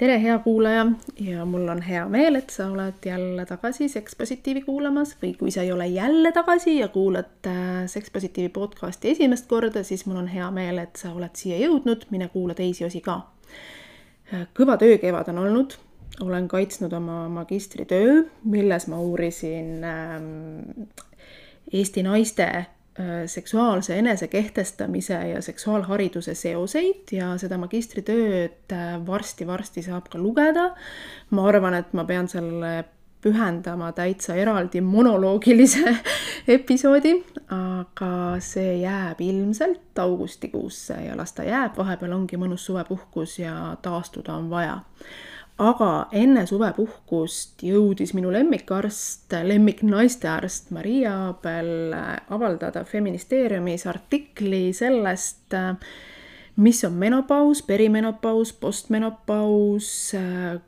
tere, hea kuulaja! Ja mul on hea meel, et sa oled jälle tagasi Seks Positiivi kuulamas või kui sa ei ole jälle tagasi ja kuulad äh, Seks Positiivi podcasti esimest korda, siis mul on hea meel, et sa oled siia jõudnud, mine kuula teisi osi ka. Äh, kõva töökevad on olnud, olen kaitsnud oma magistritöö, milles ma uurisin ähm, Eesti naiste seksuaalse enesekehtestamise ja seksuaalhariduse seoseid ja seda magistritööd varsti-varsti äh, saab ka lugeda. ma arvan, et ma pean sellele pühendama täitsa eraldi monoloogilise episoodi, aga see jääb ilmselt augustikuusse ja las ta jääb, vahepeal ongi mõnus suvepuhkus ja taastuda on vaja aga enne suvepuhkust jõudis minu lemmikarst, lemmiknaistearst Maria Aabel avaldada Feministeeriumis artikli sellest, mis on menopaus, perimenopaus, postmenopaus,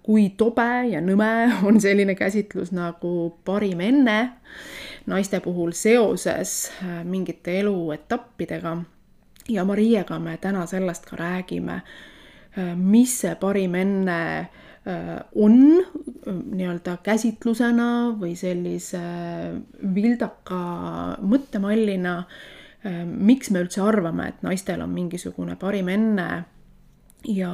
kui tobe ja nõme on selline käsitlus nagu parim enne naiste puhul seoses mingite eluetappidega. ja Mariaga me täna sellest ka räägime, mis see parim enne Äh, on äh, nii-öelda käsitlusena või sellise vildaka mõttemallina, äh, miks me üldse arvame, et naistel on mingisugune parim enne ja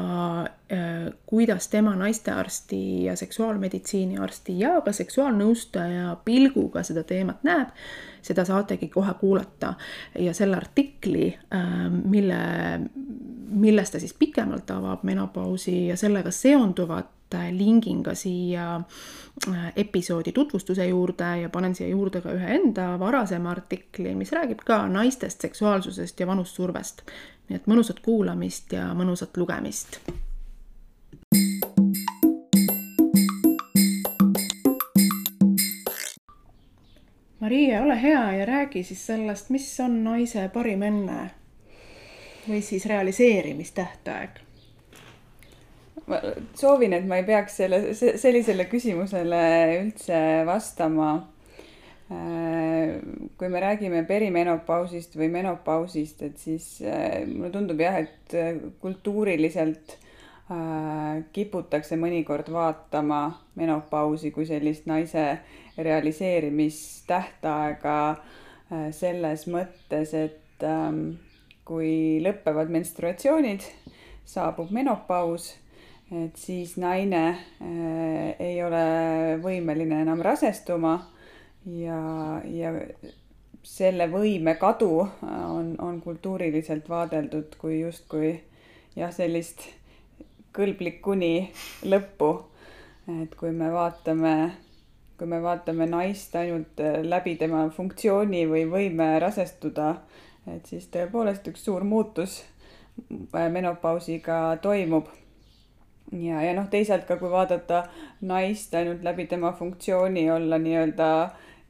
kuidas tema naistearsti ja seksuaalmeditsiini arsti ja ka seksuaalnõustaja pilguga seda teemat näeb, seda saategi kohe kuulata. ja selle artikli, mille, milles ta siis pikemalt avab menopausi ja sellega seonduvat, Äh, lingin ka siia äh, episoodi tutvustuse juurde ja panen siia juurde ka ühe enda varasema artikli, mis räägib ka naistest, seksuaalsusest ja vanussurvest. nii et mõnusat kuulamist ja mõnusat lugemist. Maria, ole hea ja räägi siis sellest, mis on naise parim enne või siis realiseerimistähtaeg ma soovin, et ma ei peaks selle, sellisele küsimusele üldse vastama. Äh, kui me räägime perimenopausist või menopausist, et siis äh, mulle tundub jah, et äh, kultuuriliselt kiputakse mõnikord vaatama menopausi kui sellist naise realiseerimistähtaega selles mõttes, et ähm, kui lõpevad menstruatsioonid, saabub menopaus et siis naine äh, ei ole võimeline enam rasestuma ja, ja selle võime kadu on, on kultuuriliselt vaadeldud kui justkui jah, sellist kõlblik kuni lõppu. et kui me vaatame, kui me vaatame naist ainult läbi tema funktsiooni või võime rasestuda, et siis tõepoolest üks suur muutus menopausiga toimub ja, ja noh, teisalt ka kui vaadata naist ainult läbi tema funktsiooni olla nii-öelda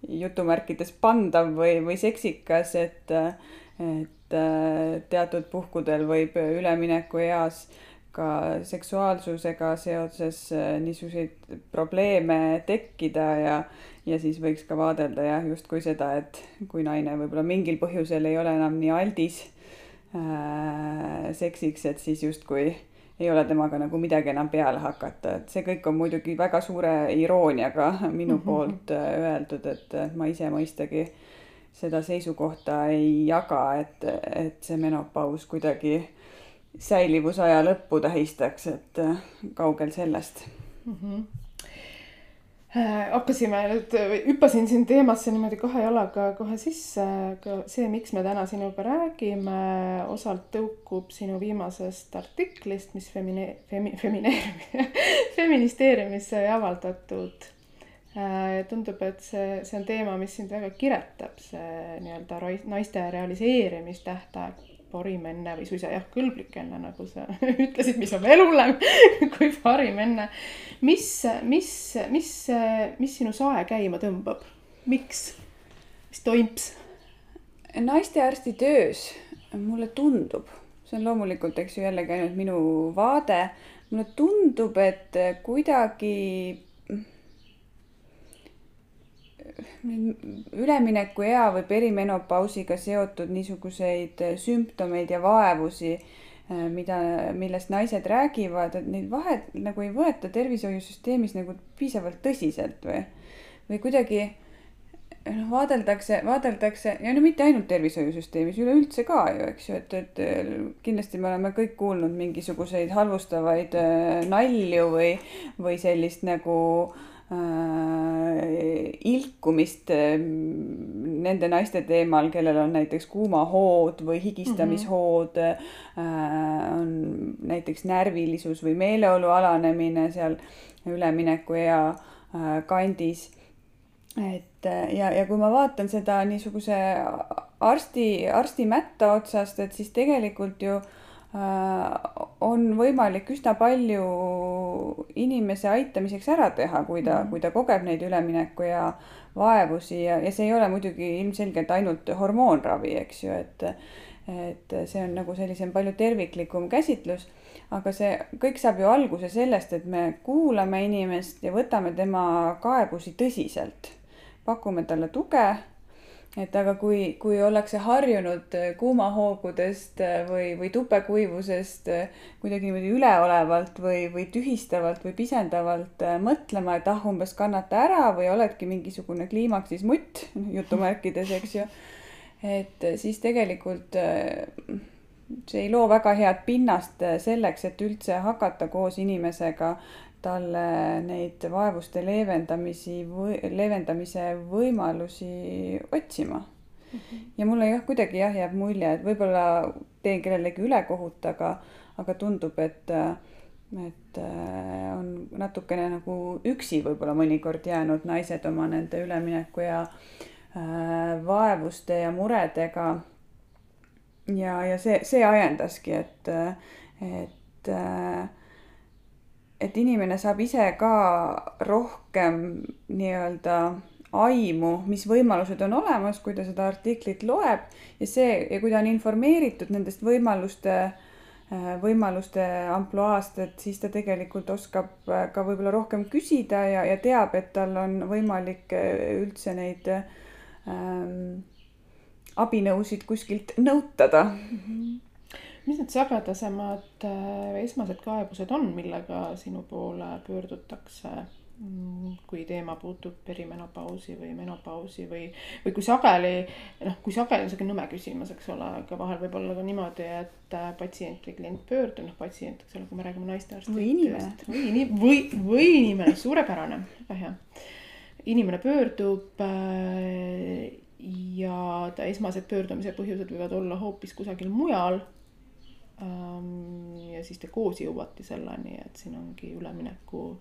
jutumärkides pandav või, või seksikas, et, et äh, teatud puhkudel võib üleminekueas ka seksuaalsusega seoses äh, niisuguseid probleeme tekkida ja, ja siis võiks ka vaadelda jah, justkui seda, et kui naine võib-olla mingil põhjusel ei ole enam nii aldis äh, seksiks, et siis justkui ei ole temaga nagu midagi enam peale hakata, et see kõik on muidugi väga suure irooniaga minu mm -hmm. poolt äh, öeldud, et ma ise mõistagi seda seisukohta ei jaga, et, et see menopaus kuidagi säilivusaja lõppu tähistaks, et äh, kaugel sellest mm. -hmm hakkasime nüüd, hüppasin siin teemasse niimoodi kahe jalaga kohe sisse, aga see, miks me täna sinuga räägime, osalt tõukub sinu viimasest artiklist, mis femine-, femi-, femineeriumi feministeeriumis sai avaldatud. Äh, tundub, et see, see on teema, mis sind väga kiretab, see nii-öelda naiste realiseerimistähtaeg parim enne või suisa jah, kõlblik enne, nagu sa ütlesid, mis on veel hullem kui parim enne. mis, mis, mis, mis sinu sae käima tõmbab, miks, mis toimps? naistearsti töös mulle tundub, see on loomulikult, eks ju, jällegi ainult minu vaade, mulle tundub, et kuidagi üleminekuea või perimenopausiga seotud niisuguseid sümptomeid ja vaevusi mida, millest naised räägivad, et neid vahet nagu ei võeta tervishoiusüsteemis nagu piisavalt tõsiselt või, või kuidagi noh, vaadeldakse, vaadeldakse ja no mitte ainult tervishoiusüsteemis, üleüldse ka ju, eks ju, et, et kindlasti me oleme kõik kuulnud mingisuguseid halvustavaid äh, nalju või, või sellist nagu äh, ilkumist äh, nende naiste teemal, kellel on näiteks kuumahood või higistamishood mm, -hmm. äh, on näiteks närvilisus või meeleolu alanemine seal üleminekuea äh, kandis et ja, ja kui ma vaatan seda niisuguse arsti, arsti mätta otsast, et siis tegelikult ju äh, on võimalik üsna palju inimese aitamiseks ära teha, kui ta mm, -hmm. kui ta kogeb neid ülemineku ja vaevusi ja, ja see ei ole muidugi ilmselgelt ainult hormoonravi, eks ju, et et see on nagu sellisem palju terviklikum käsitlus aga see kõik saab ju alguse sellest, et me kuulame inimest ja võtame tema kaebusi tõsiselt pakume talle tuge. Et aga kui, kui ollakse harjunud äh, kuumahoogudest äh, või, või tupekuivusest äh, kuidagi niimoodi üleolevalt või, või tühistavalt või pisendavalt mõtlema, et ah, umbes kannata ära või oledki mingisugune kliimaksis mutt jutumärkides, eks ju. et siis tegelikult see ei loo väga head pinnast selleks, et üldse hakata koos inimesega talle neid vaevuste leevendamisi või leevendamise võimalusi otsima mm. -hmm. ja mulle jah, kuidagi jah, jääb mulje, et võib-olla teen kellelegi ülekohut, aga, aga tundub, et, et äh, on natukene nagu üksi võib-olla mõnikord jäänud naised oma nende ülemineku ja äh, vaevuste ja muredega. ja, ja see, see ajendaski, et, et äh, et inimene saab ise ka rohkem nii-öelda aimu, mis võimalused on olemas, kui ta seda artiklit loeb ja see ja kui ta on informeeritud nendest võimaluste, äh, võimaluste ampluaast, et siis ta tegelikult oskab äh, ka võib-olla rohkem küsida ja, ja teab, et tal on võimalik äh, üldse neid ähm, abinõusid kuskilt nõutada mm. -hmm mis need sagedasemad äh, esmased kaebused on, millega sinu poole pöördutakse, mm, kui teema puutub perimenopausi või menopausi või, või kui sageli, noh, kui sageli on sihuke nõme küsimus, eks ole, aga vahel võib olla ka niimoodi, et äh, patsient või klient pöördub, noh, patsient, eks ole, kui me räägime naistearstist. või inimene. või inim-, või, või inimene, suurepärane, väga hea. inimene pöördub äh, ja ta esmased pöördumise põhjused võivad olla hoopis kusagil mujal ja siis te koos jõuate selleni, et siin ongi ülemineku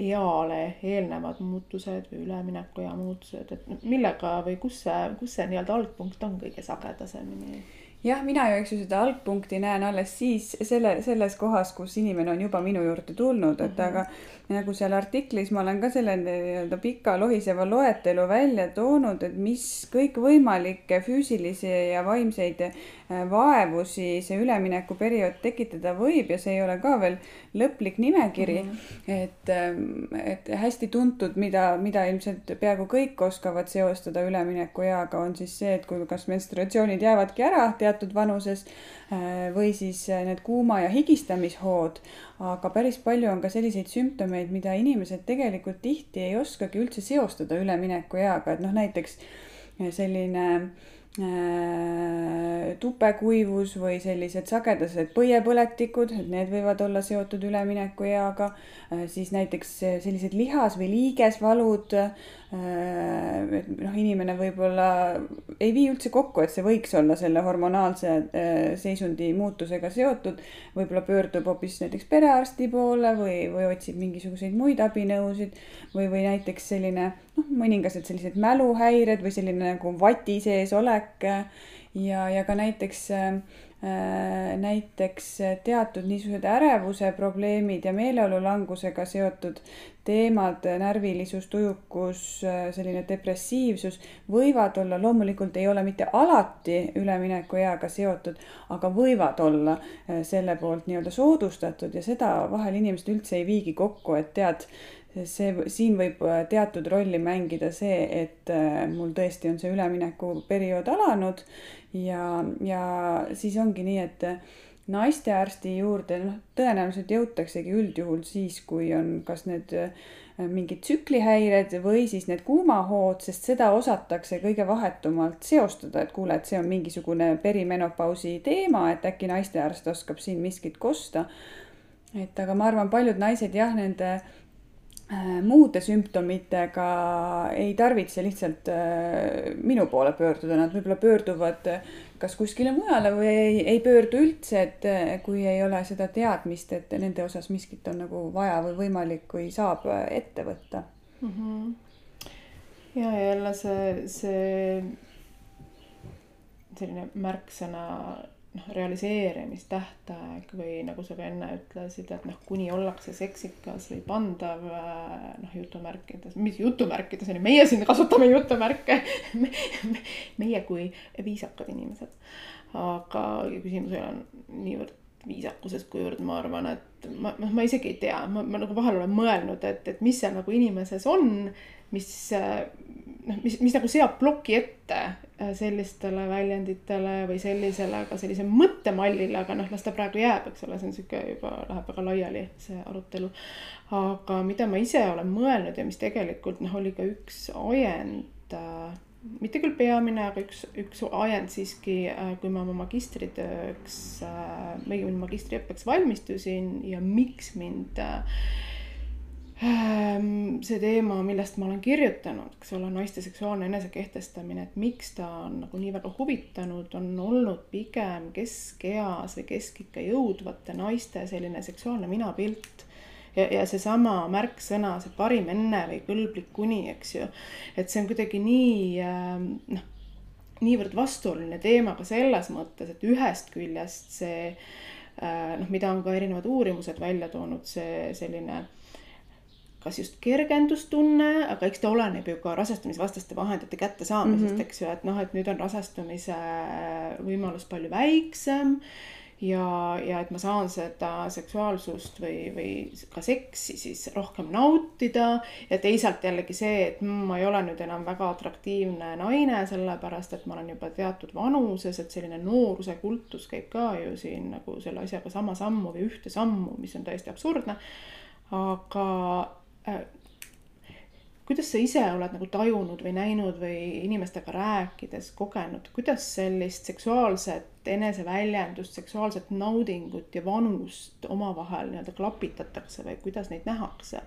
eale eelnevad muutused või üleminekuea muutused, et millega või kus see, kus see nii-öelda algpunkt on kõige sagedasemini? jah, mina ju, eks ju, seda algpunkti näen alles siis selle, selles kohas, kus inimene on juba minu juurde tulnud, et mm -hmm. aga nagu seal artiklis ma olen ka selle nii-öelda pika lohiseva loetelu välja toonud, et mis kõikvõimalikke füüsilisi ja vaimseid vaevusi see üleminekuperiood tekitada võib ja see ei ole ka veel lõplik nimekiri mm. -hmm. et, ähm, et hästi tuntud, mida, mida ilmselt peaaegu kõik oskavad seostada üleminekueaga, on siis see, et kui kas menstruatsioonid jäävadki ära teatud vanuses äh, või siis äh, need kuuma ja higistamishood. aga päris palju on ka selliseid sümptomeid, mida inimesed tegelikult tihti ei oskagi üldse seostada üleminekueaga, et noh, näiteks äh, selline tupekuivus või sellised sagedased põiepõletikud, et need võivad olla seotud üleminekueaga, siis näiteks sellised lihas- või liigesvalud Äh, et noh, inimene võib-olla ei vii üldse kokku, et see võiks olla selle hormonaalse äh, seisundi muutusega seotud. võib-olla pöördub hoopis näiteks perearsti poole või, või otsib mingisuguseid muid abinõusid või, või näiteks selline noh, mõningased sellised mäluhäired või selline nagu vati sees olek ja, ja ka näiteks äh, näiteks teatud niisugused ärevuse probleemid ja meeleolulangusega seotud teemad, närvilisus, tujukus, selline depressiivsus võivad olla, loomulikult ei ole mitte alati üleminekueaga seotud, aga võivad olla eh, selle poolt nii-öelda soodustatud ja seda vahel inimesed üldse ei viigi kokku, et tead, see, siin võib teatud rolli mängida see, et mul tõesti on see üleminekuperiood alanud ja, ja siis ongi nii, et naistearsti juurde noh, tõenäoliselt jõutaksegi üldjuhul siis, kui on kas need mingid tsüklihäired või siis need kuumahood, sest seda osatakse kõige vahetumalt seostada, et kuule, et see on mingisugune perimenopausi teema, et äkki naistearst oskab siin miskit kosta. et aga ma arvan, paljud naised jah, nende Äh, muude sümptomitega ei tarvitse lihtsalt äh, minu poole pöörduda, nad võib-olla pöörduvad äh, kas kuskile mujale või ei, ei pöördu üldse, et kui ei ole seda teadmist, et nende osas miskit on nagu vaja või võimalik või saab ette võtta mm. -hmm. ja jälle see, see selline märksõna noh, realiseerimistähtaeg või nagu sa ka enne ütlesid, et noh, kuni ollakse seksikas või pandav noh, jutumärkides, mis jutumärkides on ju, meie siin kasutame jutumärke me, me, meie kui viisakad inimesed. aga küsimus ei ole niivõrd viisakuses, kuivõrd ma arvan, et ma, noh, ma isegi ei tea, ma, ma nagu vahel olen mõelnud, et, et mis seal nagu inimeses on, mis noh, mis, mis nagu seab ploki ette äh, sellistele väljenditele või sellisele ka sellise mõttemallile, aga noh, las ta praegu jääb, eks ole, see on sihuke juba läheb väga laiali, see arutelu. aga mida ma ise olen mõelnud ja mis tegelikult noh, oli ka üks ajend äh, mitte küll peamine, aga üks, üks ajend siiski, äh, kui ma oma magistritööks, õigemini magistriõppeks valmistusin ja miks mind äh, see teema, millest ma olen kirjutanud, eks ole, naiste seksuaalne enesekehtestamine, et miks ta on nagu nii väga huvitanud, on olnud pigem keskeas või keskikka jõudvate naiste selline seksuaalne minapilt ja, ja seesama märksõna, see parim enne või kõlblik kuni, eks ju. et see on kuidagi nii ehm, noh, niivõrd vastuoluline teema ka selles mõttes, et ühest küljest see äh, noh, mida on ka erinevad uurimused välja toonud, see selline kas just kergendustunne, aga eks ta oleneb ju ka rasestumisvastaste vahendite kättesaamisest mm, -hmm. eks ju, et noh, et nüüd on rasestumise võimalus palju väiksem ja, ja et ma saan seda seksuaalsust või, või ka seksi siis rohkem nautida ja teisalt jällegi see, et mm, ma ei ole nüüd enam väga atraktiivne naine, sellepärast et ma olen juba teatud vanuses, et selline nooruse kultus käib ka ju siin nagu selle asjaga sama sammu või ühte sammu, mis on täiesti absurdne. aga Äh, kuidas sa ise oled nagu tajunud või näinud või inimestega rääkides kogenud, kuidas sellist seksuaalset eneseväljendust, seksuaalset naudingut ja vanust omavahel nii-öelda klapitatakse või kuidas neid nähakse?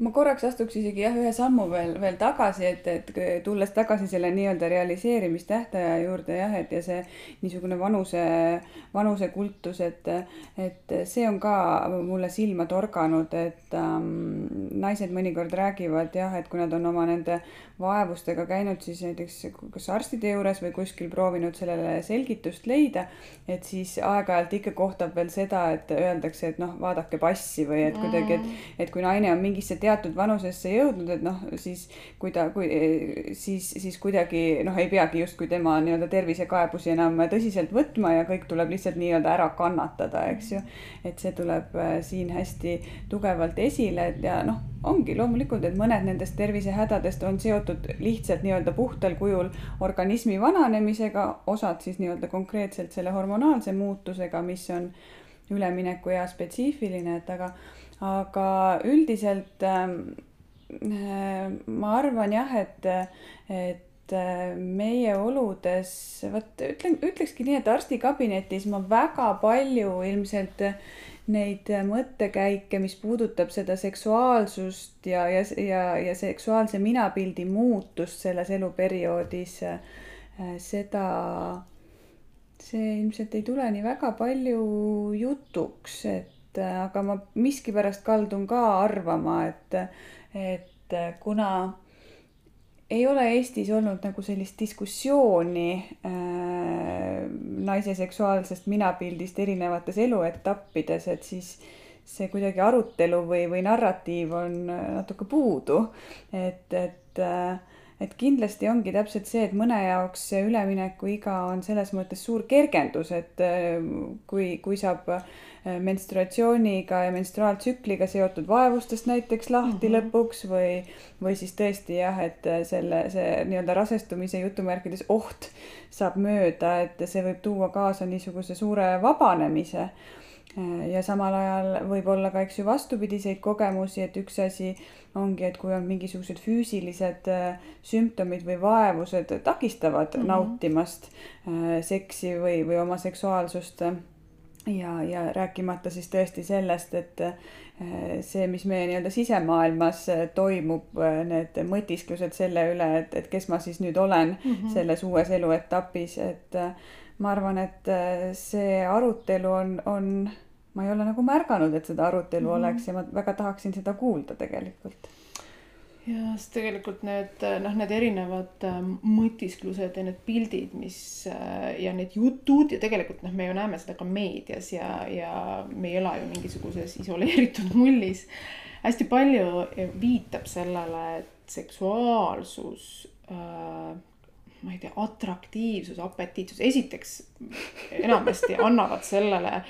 Ma korraks astuks isegi jah, ühe sammu veel, veel tagasi, et, et tulles tagasi selle nii-öelda realiseerimistähtaja juurde jah, et ja see niisugune vanuse, vanusekultus, et, et see on ka mulle silma torganud, et ähm, naised mõnikord räägivad jah, et kui nad on oma nende vaevustega käinud siis näiteks kas arstide juures või kuskil proovinud sellele selgitust leida, et siis aeg-ajalt ikka kohtab veel seda, et öeldakse, et noh, vaadake passi või et kuidagi, et, et kui naine on mingisse teatud vanusesse jõudnud, et noh, siis kui ta, kui siis, siis kuidagi noh, ei peagi justkui tema nii-öelda tervisekaebusi enam tõsiselt võtma ja kõik tuleb lihtsalt nii-öelda ära kannatada, eks ju. et see tuleb äh, siin hästi tugevalt esile, ja noh ongi loomulikult, et mõned nendest tervisehädadest on seotud lihtsalt nii-öelda puhtal kujul organismi vananemisega, osad siis nii-öelda konkreetselt selle hormonaalse muutusega, mis on üleminekuea spetsiifiline, et aga, aga üldiselt äh, ma arvan jah, et, et äh, meie oludes, vot ütlen, ütlekski nii, et arstikabinetis ma väga palju ilmselt neid mõttekäike, mis puudutab seda seksuaalsust ja, ja, ja, ja seksuaalse minapildi muutust selles eluperioodis, äh, seda, see ilmselt ei tule nii väga palju jutuks, et äh, aga ma miskipärast kaldun ka arvama, et, et kuna ei ole Eestis olnud nagu sellist diskussiooni äh, naise seksuaalsest minapildist erinevates eluetappides, et siis see kuidagi arutelu või, või narratiiv on äh, natuke puudu. et, et, äh, et kindlasti ongi täpselt see, et mõne jaoks see üleminekuiga on selles mõttes suur kergendus, et äh, kui, kui saab äh, menstruatsiooniga ja menstruaaltsükliga seotud vaevustest näiteks lahti mm -hmm. lõpuks või, või siis tõesti jah, et selle, see nii-öelda rasestumise jutumärkides oht saab mööda, et see võib tuua kaasa niisuguse suure vabanemise ja samal ajal võib olla ka, eks ju, vastupidiseid kogemusi, et üks asi ongi, et kui on mingisugused füüsilised äh, sümptomid või vaevused takistavad mm -hmm. nautimast äh, seksi või, või oma seksuaalsust ja, ja rääkimata siis tõesti sellest, et äh, see, mis meie nii-öelda sisemaailmas toimub, need mõtisklused selle üle, et, et kes ma siis nüüd olen mm -hmm. selles uues eluetapis, et ma arvan, et see arutelu on, on ma ei ole nagu märganud, et seda arutelu mm -hmm. oleks ja ma väga tahaksin seda kuulda tegelikult. ja sest tegelikult need noh, need erinevad äh, mõtisklused ja need pildid, mis äh, ja need jutud ja tegelikult noh, me ju näeme seda ka meedias ja, ja me ei ela ju mingisuguses isoleeritud mullis. hästi palju viitab sellele, et seksuaalsus äh, ma ei tea, atraktiivsus, apetiitsus, esiteks enamasti annavad sellele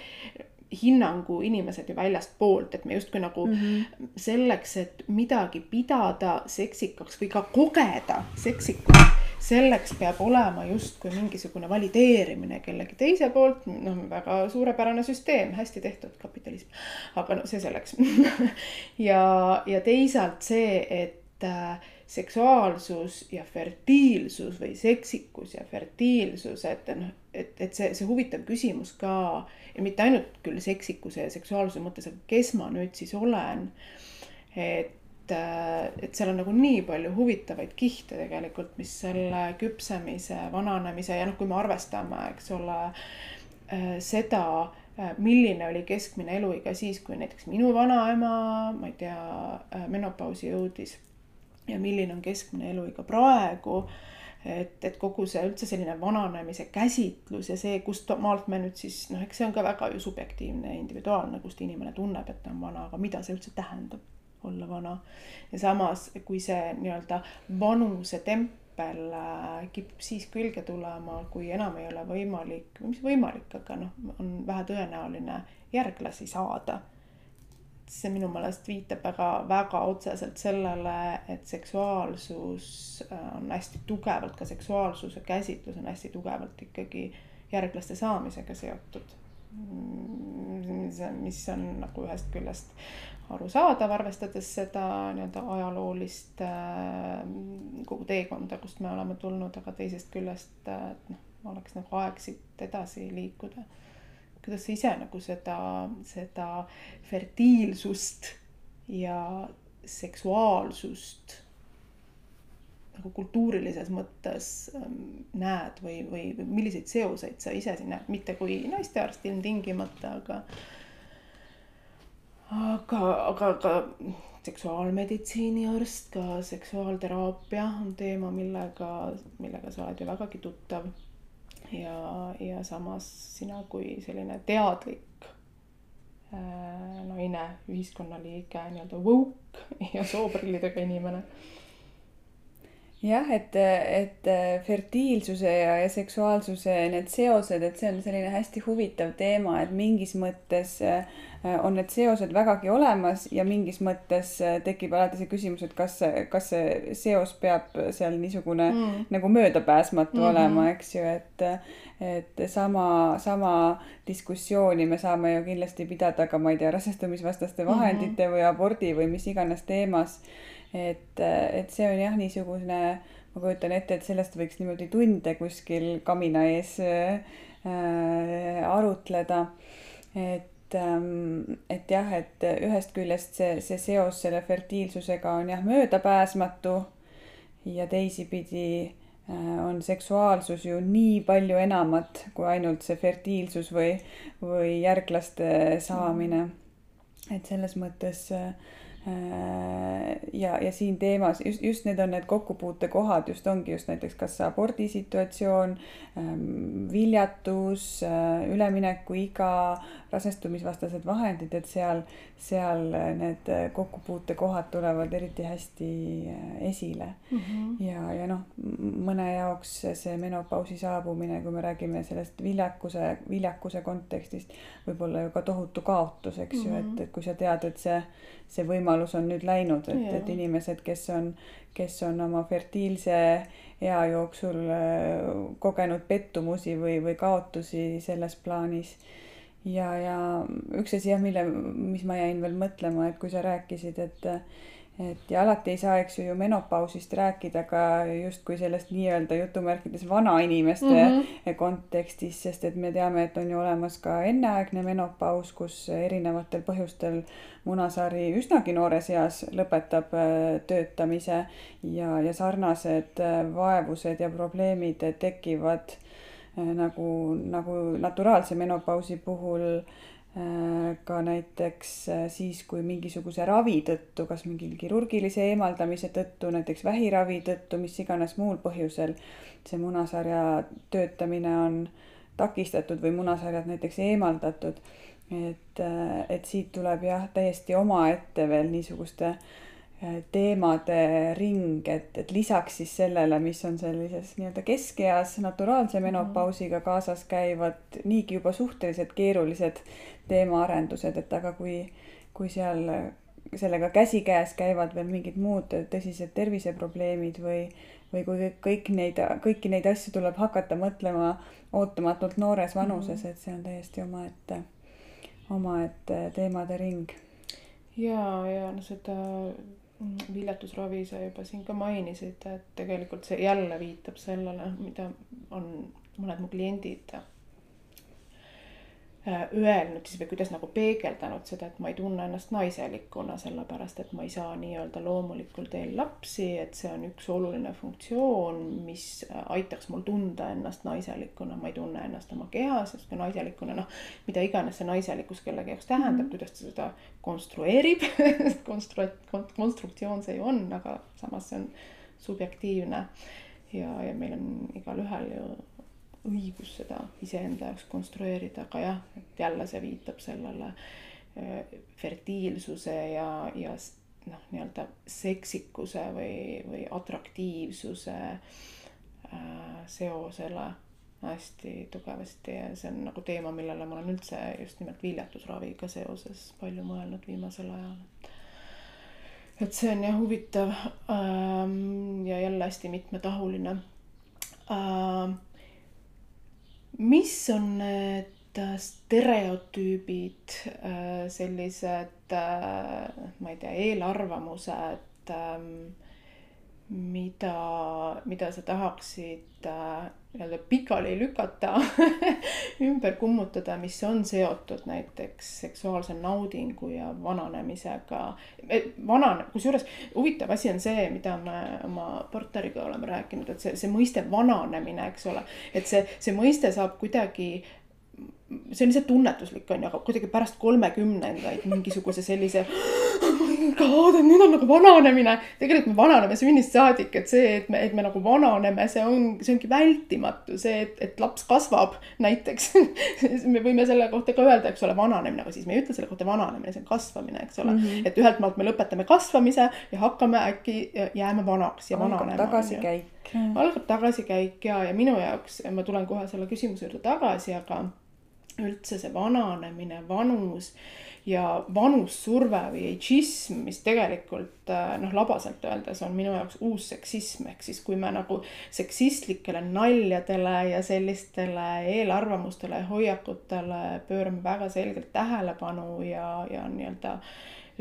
hinnangu inimesed ju väljastpoolt, et me justkui nagu mm -hmm. selleks, et midagi pidada seksikaks või ka kogeda seksikust, selleks peab olema justkui mingisugune valideerimine kellegi teise poolt, noh, väga suurepärane süsteem, hästi tehtud kapitalism. aga no see selleks ja, ja teisalt see, et äh, seksuaalsus ja fertiilsus või seksikus ja fertiilsus, et noh, et, et see, see huvitav küsimus ka ja mitte ainult küll seksikuse ja seksuaalsuse mõttes, aga kes ma nüüd siis olen. et, äh, et seal on nagu nii palju huvitavaid kihte tegelikult, mis selle küpsemise, vananemise ja noh, kui me arvestame, eks ole, äh, seda äh, milline oli keskmine eluiga siis, kui näiteks minu vanaema, ma ei tea, menopausi jõudis ja milline on keskmine eluiga praegu et, et kogu see üldse selline vananemise käsitlus ja see, kust maalt me nüüd siis noh, eks see on ka väga ju subjektiivne ja individuaalne, kust inimene tunneb, et ta on vana, aga mida see üldse tähendab, olla vana. ja samas, kui see nii-öelda vanuse tempel äh, kipub siis külge tulema, kui enam ei ole võimalik, mis võimalik, aga noh, on vähetõenäoline järglasi saada see minu meelest viitab väga, väga otseselt sellele, et seksuaalsus äh, on hästi tugevalt, ka seksuaalsuse käsitlus on hästi tugevalt ikkagi järglaste saamisega seotud. mis on nagu ühest küljest arusaadav, arvestades seda nii-öelda ajaloolist äh, kogu teekonda, kust me oleme tulnud, aga teisest küljest, äh, et noh, oleks nagu aeg siit edasi liikuda kuidas sa ise nagu seda, seda fertiilsust ja seksuaalsust nagu kultuurilises mõttes ähm, näed või, või, või milliseid seoseid sa ise siin näed, mitte kui naistearst ilmtingimata, aga aga, aga ka seksuaalmeditsiini arst, ka seksuaalteraapia on teema, millega, millega sa oled ju vägagi tuttav ja, ja samas sina kui selline teadlik äh, naine, ühiskonnaliige, nii-öelda woke ja sooprillidega inimene jah, et, et fertiilsuse ja, ja seksuaalsuse need seosed, et see on selline hästi huvitav teema, et mingis mõttes äh, on need seosed vägagi olemas ja mingis mõttes äh, tekib alati see küsimus, et kas, kas see seos peab seal niisugune mm. nagu möödapääsmatu mm -hmm. olema, eks ju, et et sama, sama diskussiooni me saame ju kindlasti pidada ka, ma ei tea, rasestumisvastaste vahendite mm -hmm. või abordi või mis iganes teemas. Et, et see on jah, niisugune, ma kujutan ette, et sellest võiks niimoodi tunde kuskil kamina ees äh, arutleda. et ähm, et jah, et ühest küljest see, see seos selle fertiilsusega on jah möödapääsmatu ja teisipidi äh, on seksuaalsus ju nii palju enamat kui ainult see fertiilsus või, või järglaste saamine. et selles mõttes äh, ja, ja siin teemas just, just need on need kokkupuutekohad, just ongi just näiteks kas abordisituatsioon, ähm, viljatus, äh, üleminekuiga, rasestumisvastased vahendid, et seal, seal need kokkupuutekohad tulevad eriti hästi äh, esile mm. -hmm. ja, ja noh, mõne jaoks see menopausi saabumine, kui me räägime sellest viljakuse, viljakuse kontekstist, võib olla ju ka tohutu kaotus, eks mm -hmm. ju, et, mhm. et kui sa tead, et see, see võimalus on nüüd läinud, et et inimesed, kes on, kes on oma fertiilse ea jooksul äh, kogenud pettumusi või, või kaotusi selles plaanis. Ja, ja üks asi jah, mille, mis ma jäin veel mõtlema, et kui sa rääkisid, et et ja alati ei saa, eks ju, ju menopausist rääkida ka justkui sellest nii-öelda jutumärkides vanainimeste mm -hmm. kontekstis, sest et me teame, et on ju olemas ka enneaegne menopaus, kus erinevatel põhjustel munasari üsnagi noores eas lõpetab äh, töötamise ja, ja sarnased äh, vaevused ja probleemid tekivad äh, nagu, nagu naturaalse menopausi puhul ka näiteks äh, siis, kui mingisuguse ravi tõttu, kas mingi kirurgilise eemaldamise tõttu, näiteks vähiravi tõttu, mis iganes muul põhjusel see munasarja töötamine on takistatud või munasarjad näiteks eemaldatud. et, et siit tuleb jah, täiesti omaette veel niisuguste äh, teemade ring, et, et lisaks siis sellele, mis on sellises nii-öelda keskeas naturaalse mhm. menopausiga kaasas käivad niigi juba suhteliselt keerulised teemaarendused, et aga kui, kui seal sellega käsikäes käivad veel mingid muud tõsised terviseprobleemid või, või kui kõik neid, kõiki neid asju tuleb hakata mõtlema ootamatult noores vanuses, mhm. et see on täiesti omaette, omaette teemade ring. ja, ja no seda viljatusravi sa juba siin ka mainisid, et tegelikult see jälle viitab sellele, mida on mõned mu kliendid öelnud siis või kuidas nagu peegeldanud seda, et ma ei tunne ennast naiselikuna, sellepärast et ma ei saa nii-öelda loomulikul teel lapsi, et see on üks oluline funktsioon, mis aitaks mul tunda ennast naiselikuna, ma ei tunne ennast oma kehas, sest ka naiselikuna noh, mida iganes see naiselikkus kellegi jaoks tähendab mm, -hmm. kuidas ta seda konstrueerib konstru-, konstruktsioon see ju on, aga samas see on subjektiivne. ja, ja meil on igalühel ju õigus seda iseenda jaoks konstrueerida, aga jah, et jälle see viitab sellele äh, fertiilsuse ja, ja noh, nii-öelda seksikuse või, või atraktiivsuse äh, seosele hästi tugevasti ja see on nagu teema, millele ma olen üldse just nimelt viljatusraviga seoses palju mõelnud viimasel ajal, et et see on jah huvitav ähm, ja jälle hästi mitmetahuline ähm,. Mis on need stereotüübid äh,, sellised äh, ma ei tea, eelarvamused ähm,, mida, mida sa tahaksid äh, nii-öelda pikali lükata ümber kummutada, mis on seotud näiteks seksuaalse naudingu ja vananemisega. vanane, kusjuures huvitav asi on see, mida me oma partneriga oleme rääkinud, et see, see mõiste vananemine, eks ole, et see, see mõiste saab kuidagi see on lihtsalt tunnetuslik on ju, aga kuidagi pärast kolmekümnendaid mingisuguse sellise et nüüd on nagu vananemine. tegelikult me vananeme sünnist saadik, et see, et me, et me nagu vananeme, see on, see ongi vältimatu, see, et, et laps kasvab näiteks me võime selle kohta ka öelda, eks ole, vananemine, aga siis me ei ütle selle kohta vananemine, see on kasvamine, eks ole mm. -hmm. et ühelt maalt me lõpetame kasvamise ja hakkame äkki jääma vanaks ja vananema. tagasikäik. algab tagasikäik ja, ja minu jaoks, ma tulen kohe selle küsimuse juurde tagasi, aga üldse see vananemine, vanus ja vanussurve või ageism, mis tegelikult äh, noh, labaselt öeldes on minu jaoks uus seksism, ehk siis kui me nagu seksistlikele naljadele ja sellistele eelarvamustele ja hoiakutele pöörame väga selgelt tähelepanu ja, ja nii-öelda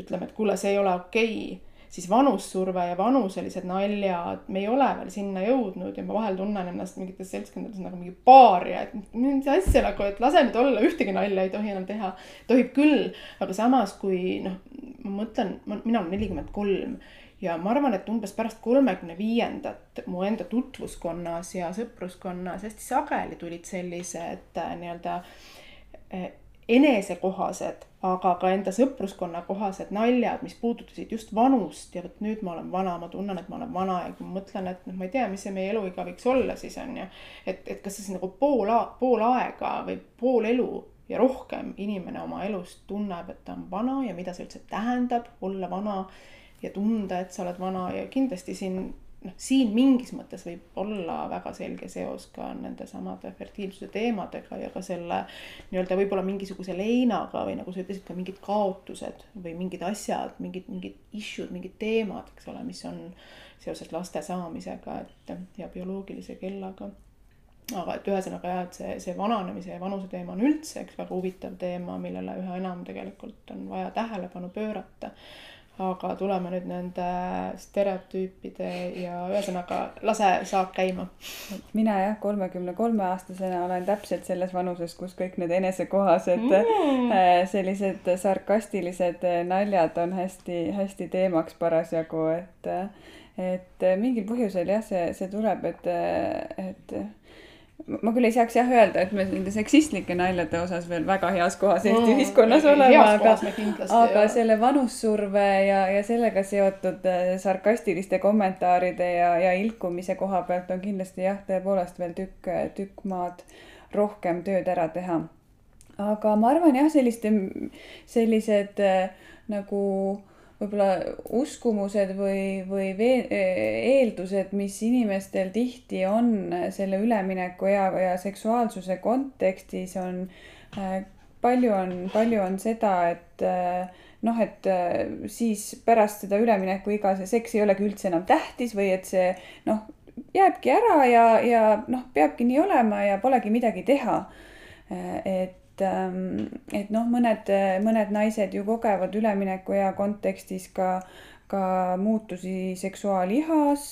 ütleme, et kuule, see ei ole okei okay siis vanussurve ja vanuselised naljad, me ei ole veel sinna jõudnud ja ma vahel tunnen ennast mingites seltskondades nagu mingi paaria, et mis asja nagu, et lase nüüd olla, ühtegi nalja ei tohi enam teha. tohib küll, aga samas kui noh, ma mõtlen, mina olen nelikümmend kolm ja ma arvan, et umbes pärast kolmekümne viiendat mu enda tutvuskonnas ja sõpruskonnas hästi sageli tulid sellised äh, nii-öelda äh, enesekohased, aga ka enda sõpruskonna kohased naljad, mis puudutasid just vanust ja vot nüüd ma olen vana, ma tunnen, et ma olen vana ja kui ma mõtlen, et noh, ma ei tea, mis see meie eluiga võiks olla siis on ju. et, et kas siis nagu pool, pool aega või pool elu ja rohkem inimene oma elus tunneb, et ta on vana ja mida see üldse tähendab olla vana ja tunda, et sa oled vana ja kindlasti siin noh, siin mingis mõttes võib olla väga selge seos ka nende samade fertiilsuse teemadega ja ka selle nii-öelda võib-olla mingisuguse leinaga või nagu sa ütlesid, ka mingid kaotused või mingid asjad, mingid, mingid issue'd, mingid teemad, eks ole, mis on seoses laste saamisega, et ja bioloogilise kellaga. Aga et ühesõnaga jah, et see, see vananemise ja vanuse teema on üldse üks väga huvitav teema, millele üha enam tegelikult on vaja tähelepanu pöörata aga tuleme nüüd nende stereotüüpide ja ühesõnaga lase saak käima. mina jah, kolmekümne kolme aastasena olen täpselt selles vanuses, kus kõik need enesekohased mm. Äh, sellised sarkastilised naljad on hästi-hästi teemaks parasjagu, et et mingil põhjusel jah, see, see tuleb, et, et ma küll ei saaks jah öelda, et me nende seksistlike naljade osas veel väga heas kohas Eesti mm, ühiskonnas oleme, aga, aga selle vanussurve ja, ja sellega seotud äh, sarkastiliste kommentaaride ja, ja ilkumise koha pealt on kindlasti jah, tõepoolest veel tükk, tükk maad rohkem tööd ära teha. aga ma arvan jah, selliste, sellised äh, nagu võib-olla uskumused või, või vee-, eeldused, mis inimestel tihti on selle ülemineku ja, ja seksuaalsuse kontekstis on äh, palju on, palju on seda, et äh, noh, et äh, siis pärast seda üleminekuiga see seks ei olegi üldse enam tähtis või et see noh, jääbki ära ja, ja noh, peabki nii olema ja polegi midagi teha. et et, ähm, et noh, mõned, mõned naised ju kogevad üleminekuea kontekstis ka, ka muutusi seksuaalihas,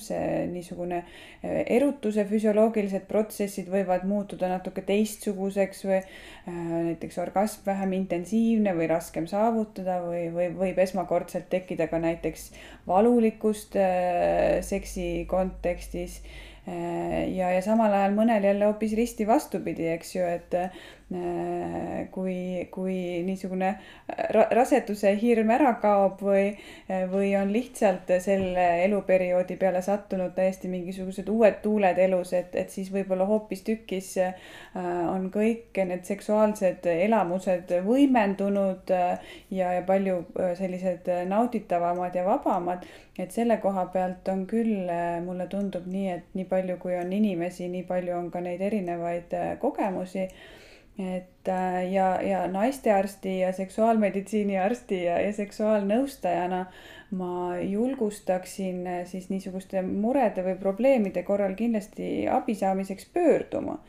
see niisugune äh, erutuse füsioloogilised protsessid võivad muutuda natuke teistsuguseks või äh, näiteks orgasm vähem intensiivne või raskem saavutada või, või võib esmakordselt tekkida ka näiteks valulikkust äh, seksi kontekstis. Ja, ja samal ajal mõnel jälle hoopis risti vastupidi, eks ju, et kui, kui niisugune ra raseduse hirm ära kaob või, või on lihtsalt selle eluperioodi peale sattunud täiesti mingisugused uued tuuled elus, et, et siis võib-olla hoopistükkis äh, on kõik need seksuaalsed elamused võimendunud äh, ja, ja palju sellised nauditavamad ja vabamad. et selle koha pealt on küll, mulle tundub nii, et nii palju, kui on inimesi, nii palju on ka neid erinevaid kogemusi et äh, ja, ja naistearsti ja seksuaalmeditsiini arsti ja, ja seksuaalnõustajana ma julgustaksin äh, siis niisuguste murede või probleemide korral kindlasti abi saamiseks pöörduma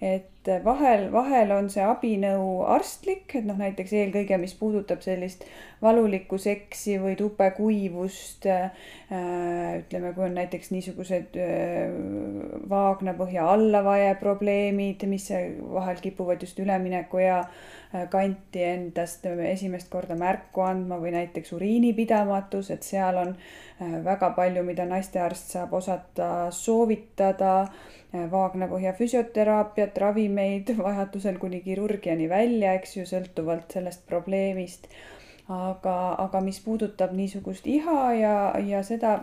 et vahel, vahel on see abinõu arstlik, et noh, näiteks eelkõige, mis puudutab sellist valulikku seksi või tupekuivust äh,. ütleme, kui on näiteks niisugused äh, vaagnapõhja allavaje probleemid, mis vahel kipuvad just üleminekuea äh, kanti endast esimest korda märku andma või näiteks uriinipidamatus, et seal on äh, väga palju, mida naistearst saab osata soovitada Äh, vaagnapõhja füsioteraapiat, ravimeid, vajadusel kuni kirurgiani välja, eks ju, sõltuvalt sellest probleemist. aga, aga mis puudutab niisugust iha ja, ja seda,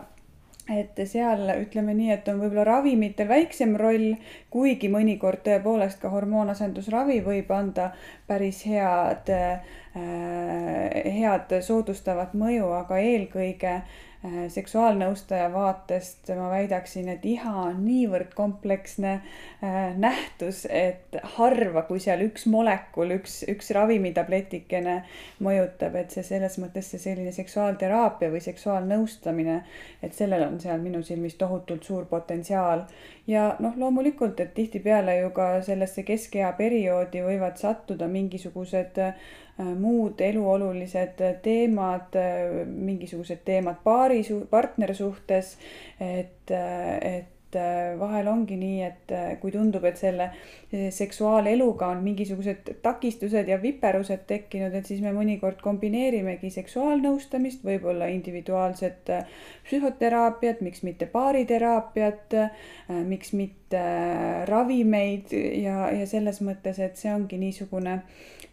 et seal ütleme nii, et on võib-olla ravimitel väiksem roll, kuigi mõnikord tõepoolest ka hormoonasendusravi võib anda päris head äh,, head soodustavat mõju, aga eelkõige äh, Äh, seksuaalnõustaja vaatest ma väidaksin, et iha on niivõrd kompleksne äh, nähtus, et harva, kui seal üks molekul, üks, üks ravimitabletikene mõjutab, et see selles mõttes see selline seksuaalteraapia või seksuaalnõustamine, et sellel on seal minu silmis tohutult suur potentsiaal. Ja noh, loomulikult, et tihtipeale ju ka sellesse keskea perioodi võivad sattuda mingisugused Äh, muud eluolulised teemad, äh, mingisugused teemad paari, partnersuhtes, et, äh, et äh, vahel ongi nii, et äh, kui tundub, et selle seksuaaleluga on mingisugused takistused ja viperused tekkinud, et siis me mõnikord kombineerimegi seksuaalnõustamist, võib-olla individuaalset psühhoteraapiat, miks mitte baariteraapiat, miks mitte ravimeid ja, ja selles mõttes, et see ongi niisugune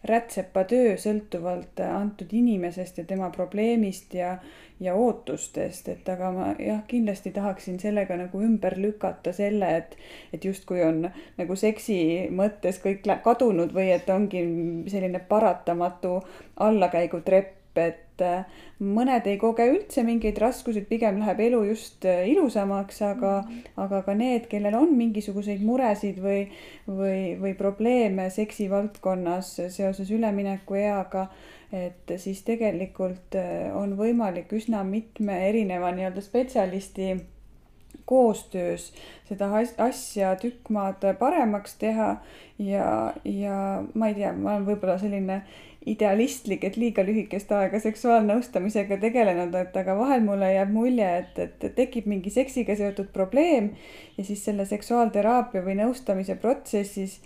rätsepatöö sõltuvalt antud inimesest ja tema probleemist ja ja ootustest, et aga ma jah, kindlasti tahaksin sellega nagu ümber lükata selle, et, et justkui on nagu seksi mõttes kõik kadunud või et ongi selline paratamatu allakäigutrepp, et äh, mõned ei koge üldse mingeid raskusi, pigem läheb elu just äh, ilusamaks, aga mm, -hmm. aga ka need, kellel on mingisuguseid muresid või, või, või probleeme seksi valdkonnas seoses üleminekueaga et siis tegelikult äh, on võimalik üsna mitme erineva nii-öelda spetsialisti koostöös seda asja tükk maad paremaks teha ja, ja ma ei tea, ma olen võib-olla selline idealistlik, et liiga lühikest aega seksuaalnõustamisega tegelenud, et aga vahel mulle jääb mulje, et, et tekib mingi seksiga seotud probleem ja siis selle seksuaalteraapia või nõustamise protsessis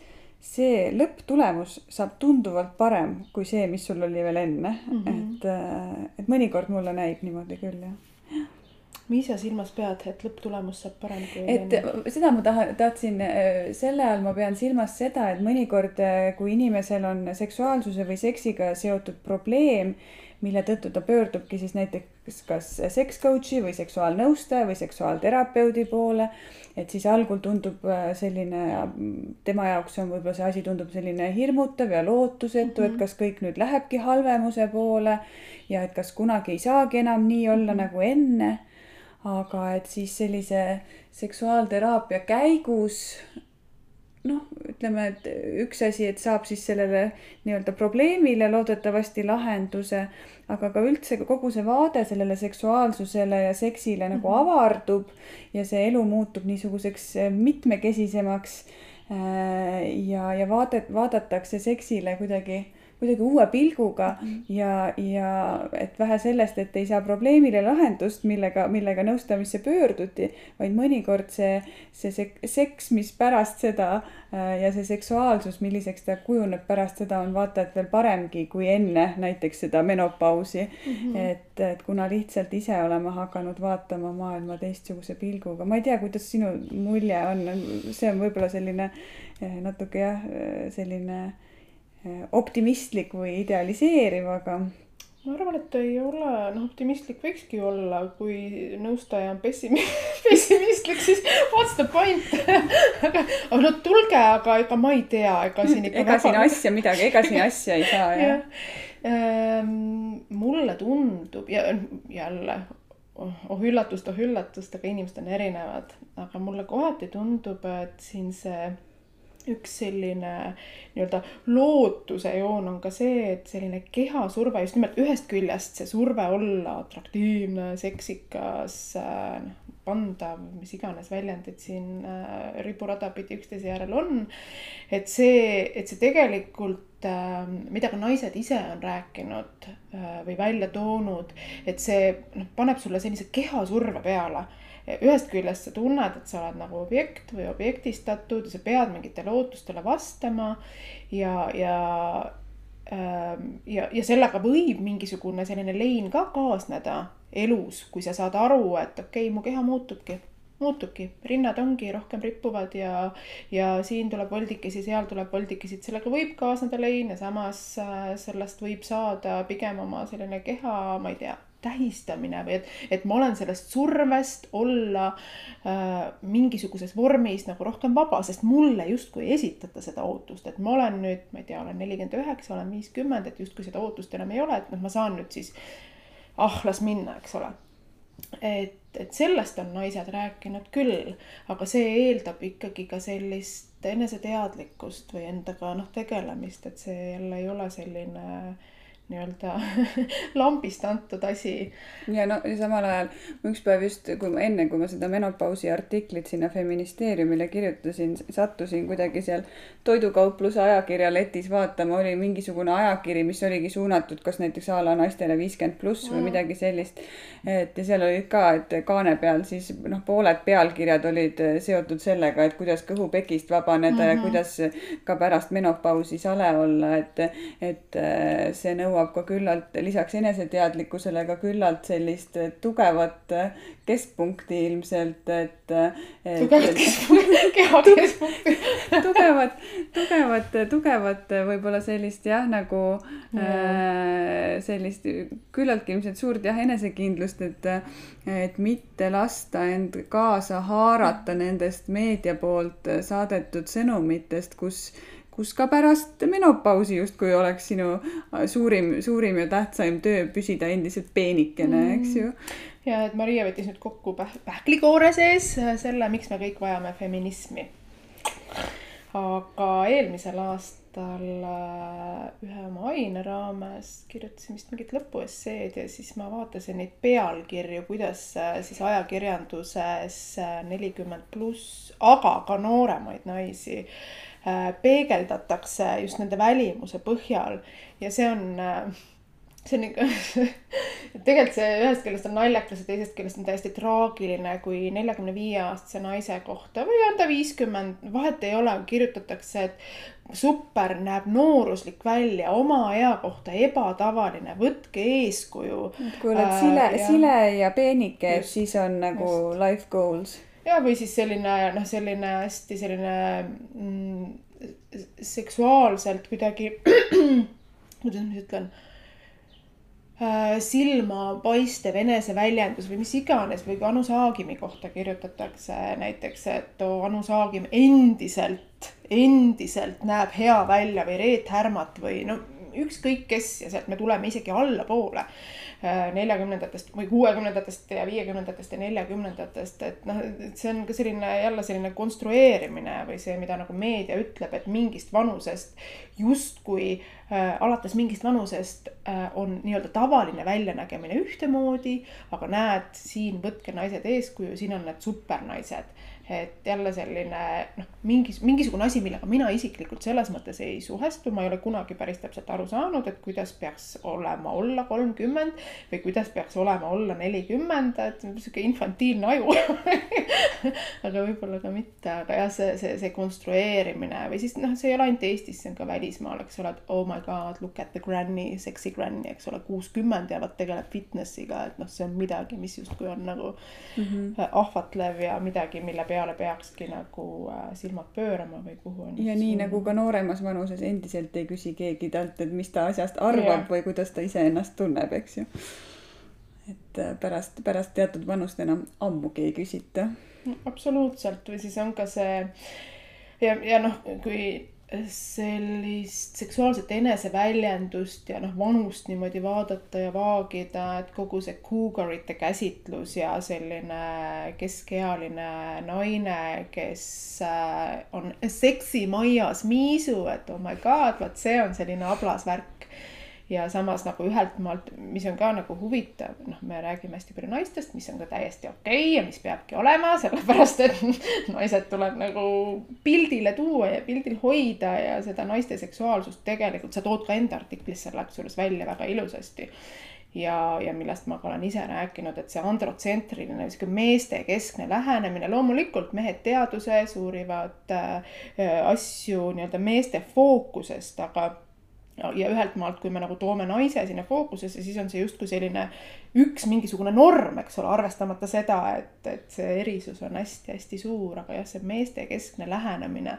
see lõpptulemus saab tunduvalt parem kui see, mis sul oli veel enne mm. -hmm. et, äh, et mõnikord mulle näib niimoodi küll, jah mis sa silmas pead, et lõpptulemus saab parem kui et enne? seda ma tahan, tahtsin, äh, selle all ma pean silmas seda, et mõnikord, äh, kui inimesel on seksuaalsuse või seksiga seotud probleem, mille tõttu ta pöördubki siis näiteks kas seks coach'i või seksuaalnõustaja või seksuaalterapeudi poole. et siis algul tundub äh, selline, tema jaoks on võib-olla see asi tundub selline hirmutav ja lootusetu mm, -hmm. et mhm. kas kõik nüüd lähebki halvemuse poole ja et kas kunagi ei saagi enam nii olla mm -hmm. nagu enne. Aga et siis sellise seksuaalteraapia käigus noh, ütleme, et üks asi, et saab siis sellele nii-öelda probleemile loodetavasti lahenduse, aga ka üldse kogu see vaade sellele seksuaalsusele ja seksile nagu mhm. avardub ja see elu muutub niisuguseks mitmekesisemaks. Äh, ja, ja vaadet, vaadatakse seksile kuidagi kuidagi uue pilguga mm ja, ja et vähe sellest, et ei saa probleemile lahendust, millega, millega nõustamisse pöörduti, vaid mõnikord see, see, seks, mis pärast seda äh, ja see seksuaalsus, milliseks ta kujuneb pärast seda, on vaata et veel paremgi kui enne näiteks seda menopausi mm. -hmm. et, et kuna lihtsalt ise oleme hakanud vaatama maailma teistsuguse pilguga, ma ei tea, kuidas sinu mulje on, see on võib-olla selline äh, natuke jah, selline Eh, optimistlik või idealiseeriv, aga ma arvan, et ei ole, noh, optimistlik võikski olla, kui nõustaja on pessimi-, pessimistlik, siis what's the point aga, aga no tulge, aga ega ma ei tea, ega siin ikka ega väga... siin asja midagi, ega siin asja ei saa, jah ja. Ehm, mulle tundub ja jälle, oh üllatust, oh üllatust, aga inimesed on erinevad, aga mulle kohati tundub, et siin see üks selline nii-öelda lootuse joon on ka see, et selline kehasurve just nimelt ühest küljest see surve olla atraktiivne, seksikas, noh, pandav, mis iganes väljendid siin äh, riburada pidi üksteise järel on. et see, et see tegelikult äh,, mida ka naised ise on rääkinud äh, või välja toonud, et see noh, paneb sulle sellise kehasurve peale ühest küljest sa tunned, et sa oled nagu objekt või objektistatud ja sa pead mingitele ootustele vastama ja, ja ähm, ja, ja sellega võib mingisugune selline lein ka kaasneda elus, kui sa saad aru, et okei okay,, mu keha muutubki, muutubki, rinnad ongi rohkem rippuvad ja, ja siin tuleb voldikesi, seal tuleb voldikesi, et sellega võib kaasneda lein ja samas äh, sellest võib saada pigem oma selline keha, ma ei tea tähistamine või et, et ma olen sellest survest olla äh, mingisuguses vormis nagu rohkem vaba, sest mulle justkui ei esitata seda ootust, et ma olen nüüd, ma ei tea, olen nelikümmend üheksa, olen viiskümmend, et justkui seda ootust enam ei ole, et noh, ma saan nüüd siis ah, las minna, eks ole. et, et sellest on naised rääkinud küll, aga see eeldab ikkagi ka sellist eneseteadlikkust või endaga noh, tegelemist, et see jälle ei ole selline nii-öelda lambist antud asi. ja no ja samal ajal üks päev just, kui ma enne, kui ma seda menopausi artiklit sinna feministeeriumile kirjutasin, sattusin kuidagi seal toidukaupluse ajakirja letis vaatama, oli mingisugune ajakiri, mis oligi suunatud kas näiteks a la naistele viiskümmend pluss või mm. midagi sellist. et ja seal olid ka, et kaane peal siis noh, pooled pealkirjad olid seotud sellega, et kuidas kõhupekist vabaneda mm -hmm. ja mhm. kuidas ka pärast menopausi sale olla, et, et see nõuab nõuab ka küllalt lisaks eneseteadlikkusele ka küllalt sellist tugevat keskpunkti ilmselt, et, et. tugevat keskpunkti, keha keskpunkti tugevat, tugevat, tugevat võib-olla sellist jah, nagu mm. äh, sellist küllaltki ilmselt suurt jah, enesekindlust, et, et mitte lasta end kaasa haarata nendest meedia poolt saadetud sõnumitest, kus kus ka pärast menopausi justkui oleks sinu suurim, suurim ja tähtsaim töö püsida endiselt peenikene mm., eks ju. ja et Maria võttis nüüd kokku päh-, pähklikoore sees selle, miks me kõik vajame feminismi. aga eelmisel aastal äh, ühe oma aine raames kirjutasin vist mingit lõpuesseed ja siis ma vaatasin neid pealkirju, kuidas äh, siis ajakirjanduses äh, nelikümmend pluss, aga ka nooremaid naisi Äh, peegeldatakse just nende välimuse põhjal ja see on, äh, see on ikka tegelikult see ühest küljest on naljakas ja teisest küljest on täiesti traagiline, kui neljakümne viie aastase naise kohta või on ta viiskümmend, vahet ei ole, kirjutatakse, et super, näeb nooruslik välja, oma ea kohta ebatavaline, võtke eeskuju. kui oled sile äh,, sile ja peenike, siis on nagu just. life goals ja, või siis selline noh, selline hästi selline mm, seksuaalselt kuidagi, kuidas ma siis ütlen äh,, silmapaistev eneseväljendus või mis iganes või kui Anu Saagimi kohta kirjutatakse näiteks, et oo, Anu Saagim endiselt, endiselt näeb hea välja või Reet Härmat või no ükskõik kes ja sealt me tuleme isegi allapoole. Äh, neljakümnendatest või kuuekümnendatest ja viiekümnendatest ja neljakümnendatest, et noh, see on ka selline jälle selline konstrueerimine või see, mida nagu meedia ütleb, et mingist vanusest justkui äh, alates mingist vanusest äh, on nii-öelda tavaline väljanägemine ühtemoodi, aga näed, siin võtke naised eeskuju, siin on need supernaised et jälle selline noh, mingis, mingisugune asi, millega mina isiklikult selles mõttes ei suhestu, ma ei ole kunagi päris täpselt aru saanud, et kuidas peaks olema olla kolmkümmend või kuidas peaks olema olla nelikümmend, et sihuke infantiilne aju aga võib-olla ka mitte, aga jah, see, see, see konstrueerimine või siis noh, see ei ole ainult Eestis, see on ka välismaal, eks ole, et oh my god, look at the granny, sexy granny, eks ole, kuuskümmend ja vot tegeleb fitness'iga, et noh, see on midagi, mis justkui on nagu mm -hmm. ahvatlev ja midagi, mille peale peale peakski nagu äh, silmad pöörama või kuhu on. ja nii nagu ka nooremas vanuses endiselt ei küsi keegi talt, et mis ta asjast arvab ja. või kuidas ta iseennast tunneb, eks ju. et äh, pärast, pärast teatud vanust enam ammugi ei küsita. absoluutselt või siis on ka see ja, ja noh, kui sellist seksuaalset eneseväljendust ja noh, vanust niimoodi vaadata ja vaagida, et kogu see cougarite käsitlus ja selline keskealine naine, kes äh, on seksimajas miisu, et oh my god, vot see on selline ablas värk ja samas nagu ühelt maalt, mis on ka nagu huvitav, noh, me räägime hästi palju naistest, mis on ka täiesti okei okay ja mis peabki olema, sellepärast et naised tuleb nagu pildile tuua ja pildil hoida ja seda naiste seksuaalsust tegelikult sa tood ka enda artiklis selle kusjuures välja väga ilusasti. Ja, ja millest ma ka olen ise rääkinud, et see androtsentriline, sihuke meestekeskne lähenemine, loomulikult mehed teaduses uurivad äh, asju nii-öelda meeste fookusest, aga ja ühelt maalt, kui me nagu toome naise sinna fookusesse, siis on see justkui selline üks mingisugune norm, eks ole, arvestamata seda, et, et see erisus on hästi-hästi suur, aga jah, see meestekeskne lähenemine,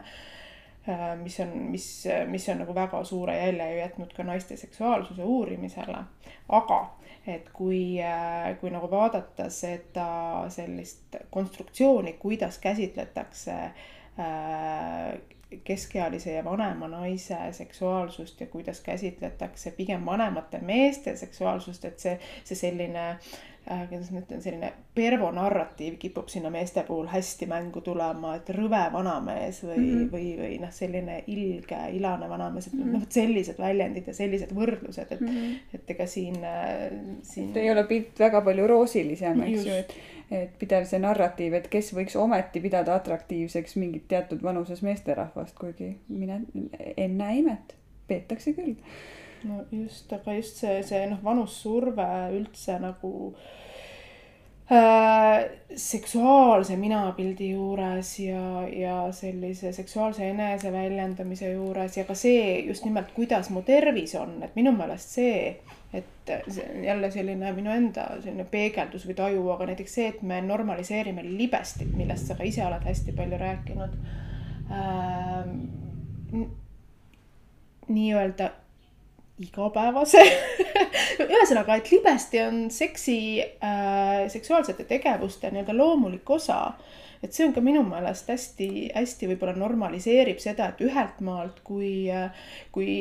äh, mis on, mis, mis on nagu väga suure jälje ju jätnud ka naiste seksuaalsuse uurimisele. aga et kui, äh, kui nagu vaadata seda sellist konstruktsiooni, kuidas käsitletakse äh, keskealise ja vanema naise seksuaalsust ja kuidas käsitletakse pigem vanemate meeste seksuaalsust, et see, see selline äh, kuidas ma ütlen, selline pervonarratiiv kipub sinna meeste puhul hästi mängu tulema, et rõve vanamees või mm, -hmm. või, või noh, selline ilge, ilane vanamees, et mm -hmm. noh, vot sellised väljendid ja sellised võrdlused, et mm, -hmm. et ega siin, siin. ei ole pilt väga palju roosilisem, eks ju, et et pidev see narratiiv, et kes võiks ometi pidada atraktiivseks mingit teatud vanuses meesterahvast, kuigi mine, ennäe imet, peetakse küll. No just, aga just see, see noh, vanussurve üldse nagu äh, seksuaalse minapildi juures ja, ja sellise seksuaalse eneseväljendamise juures ja ka see just nimelt, kuidas mu tervis on, et minu meelest see et see on jälle selline minu enda selline peegeldus või taju, aga näiteks see, et me normaliseerime libestit, millest sa ka ise oled hästi palju rääkinud äh,. nii-öelda igapäevase ühesõnaga, et libesti on seksi äh,, seksuaalsete tegevuste nii-öelda loomulik osa. Et see on ka minu meelest hästi-hästi võib-olla normaliseerib seda, et ühelt maalt, kui, kui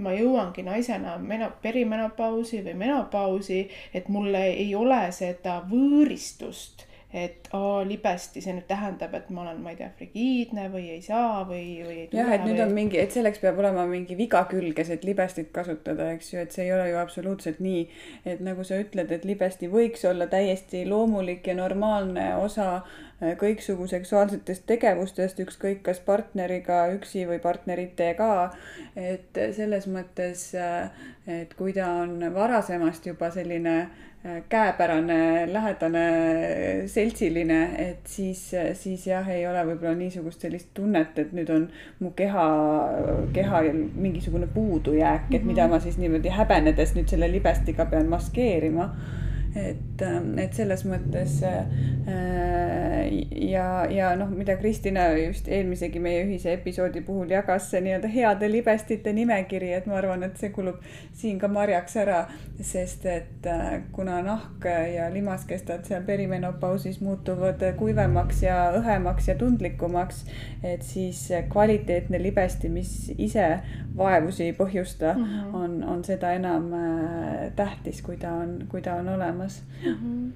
ma jõuangi naisena meno-, perimenopausi või menopausi, et mul ei ole seda võõristust et aa, libesti, see nüüd tähendab, et ma olen, ma ei tea, frigiidne või ei saa või, või ei tule. jah, et nüüd või... on mingi, et selleks peab olema mingi viga külges, et libestit kasutada, eks ju, et see ei ole ju absoluutselt nii. et nagu sa ütled, et libesti võiks olla täiesti loomulik ja normaalne osa äh, kõiksugu seksuaalsetest tegevustest, ükskõik kas partneriga üksi või partneritega. et selles mõttes, äh, et kui ta on varasemast juba selline käepärane, lähedane, seltsiline, et siis, siis jah, ei ole võib-olla niisugust sellist tunnet, et nüüd on mu keha, kehal mingisugune puudujääk, et mida mhm. ma siis niimoodi häbenedes nüüd selle libestiga pean maskeerima et, ähm, et selles mõttes äh, ja, ja noh, mida Kristina just eelmisegi meie ühise episoodi puhul jagas, see nii-öelda heade libestite nimekiri, et ma arvan, et see kulub siin ka marjaks ära, sest et äh, kuna nahk ja limaskestad seal perimenopausis muutuvad kuivemaks ja õhemaks ja tundlikumaks, et siis kvaliteetne libesti, mis ise vaevusi ei põhjusta mm, -hmm. on, on seda enam äh, tähtis, kui ta on, kui ta on olemas mm. -hmm.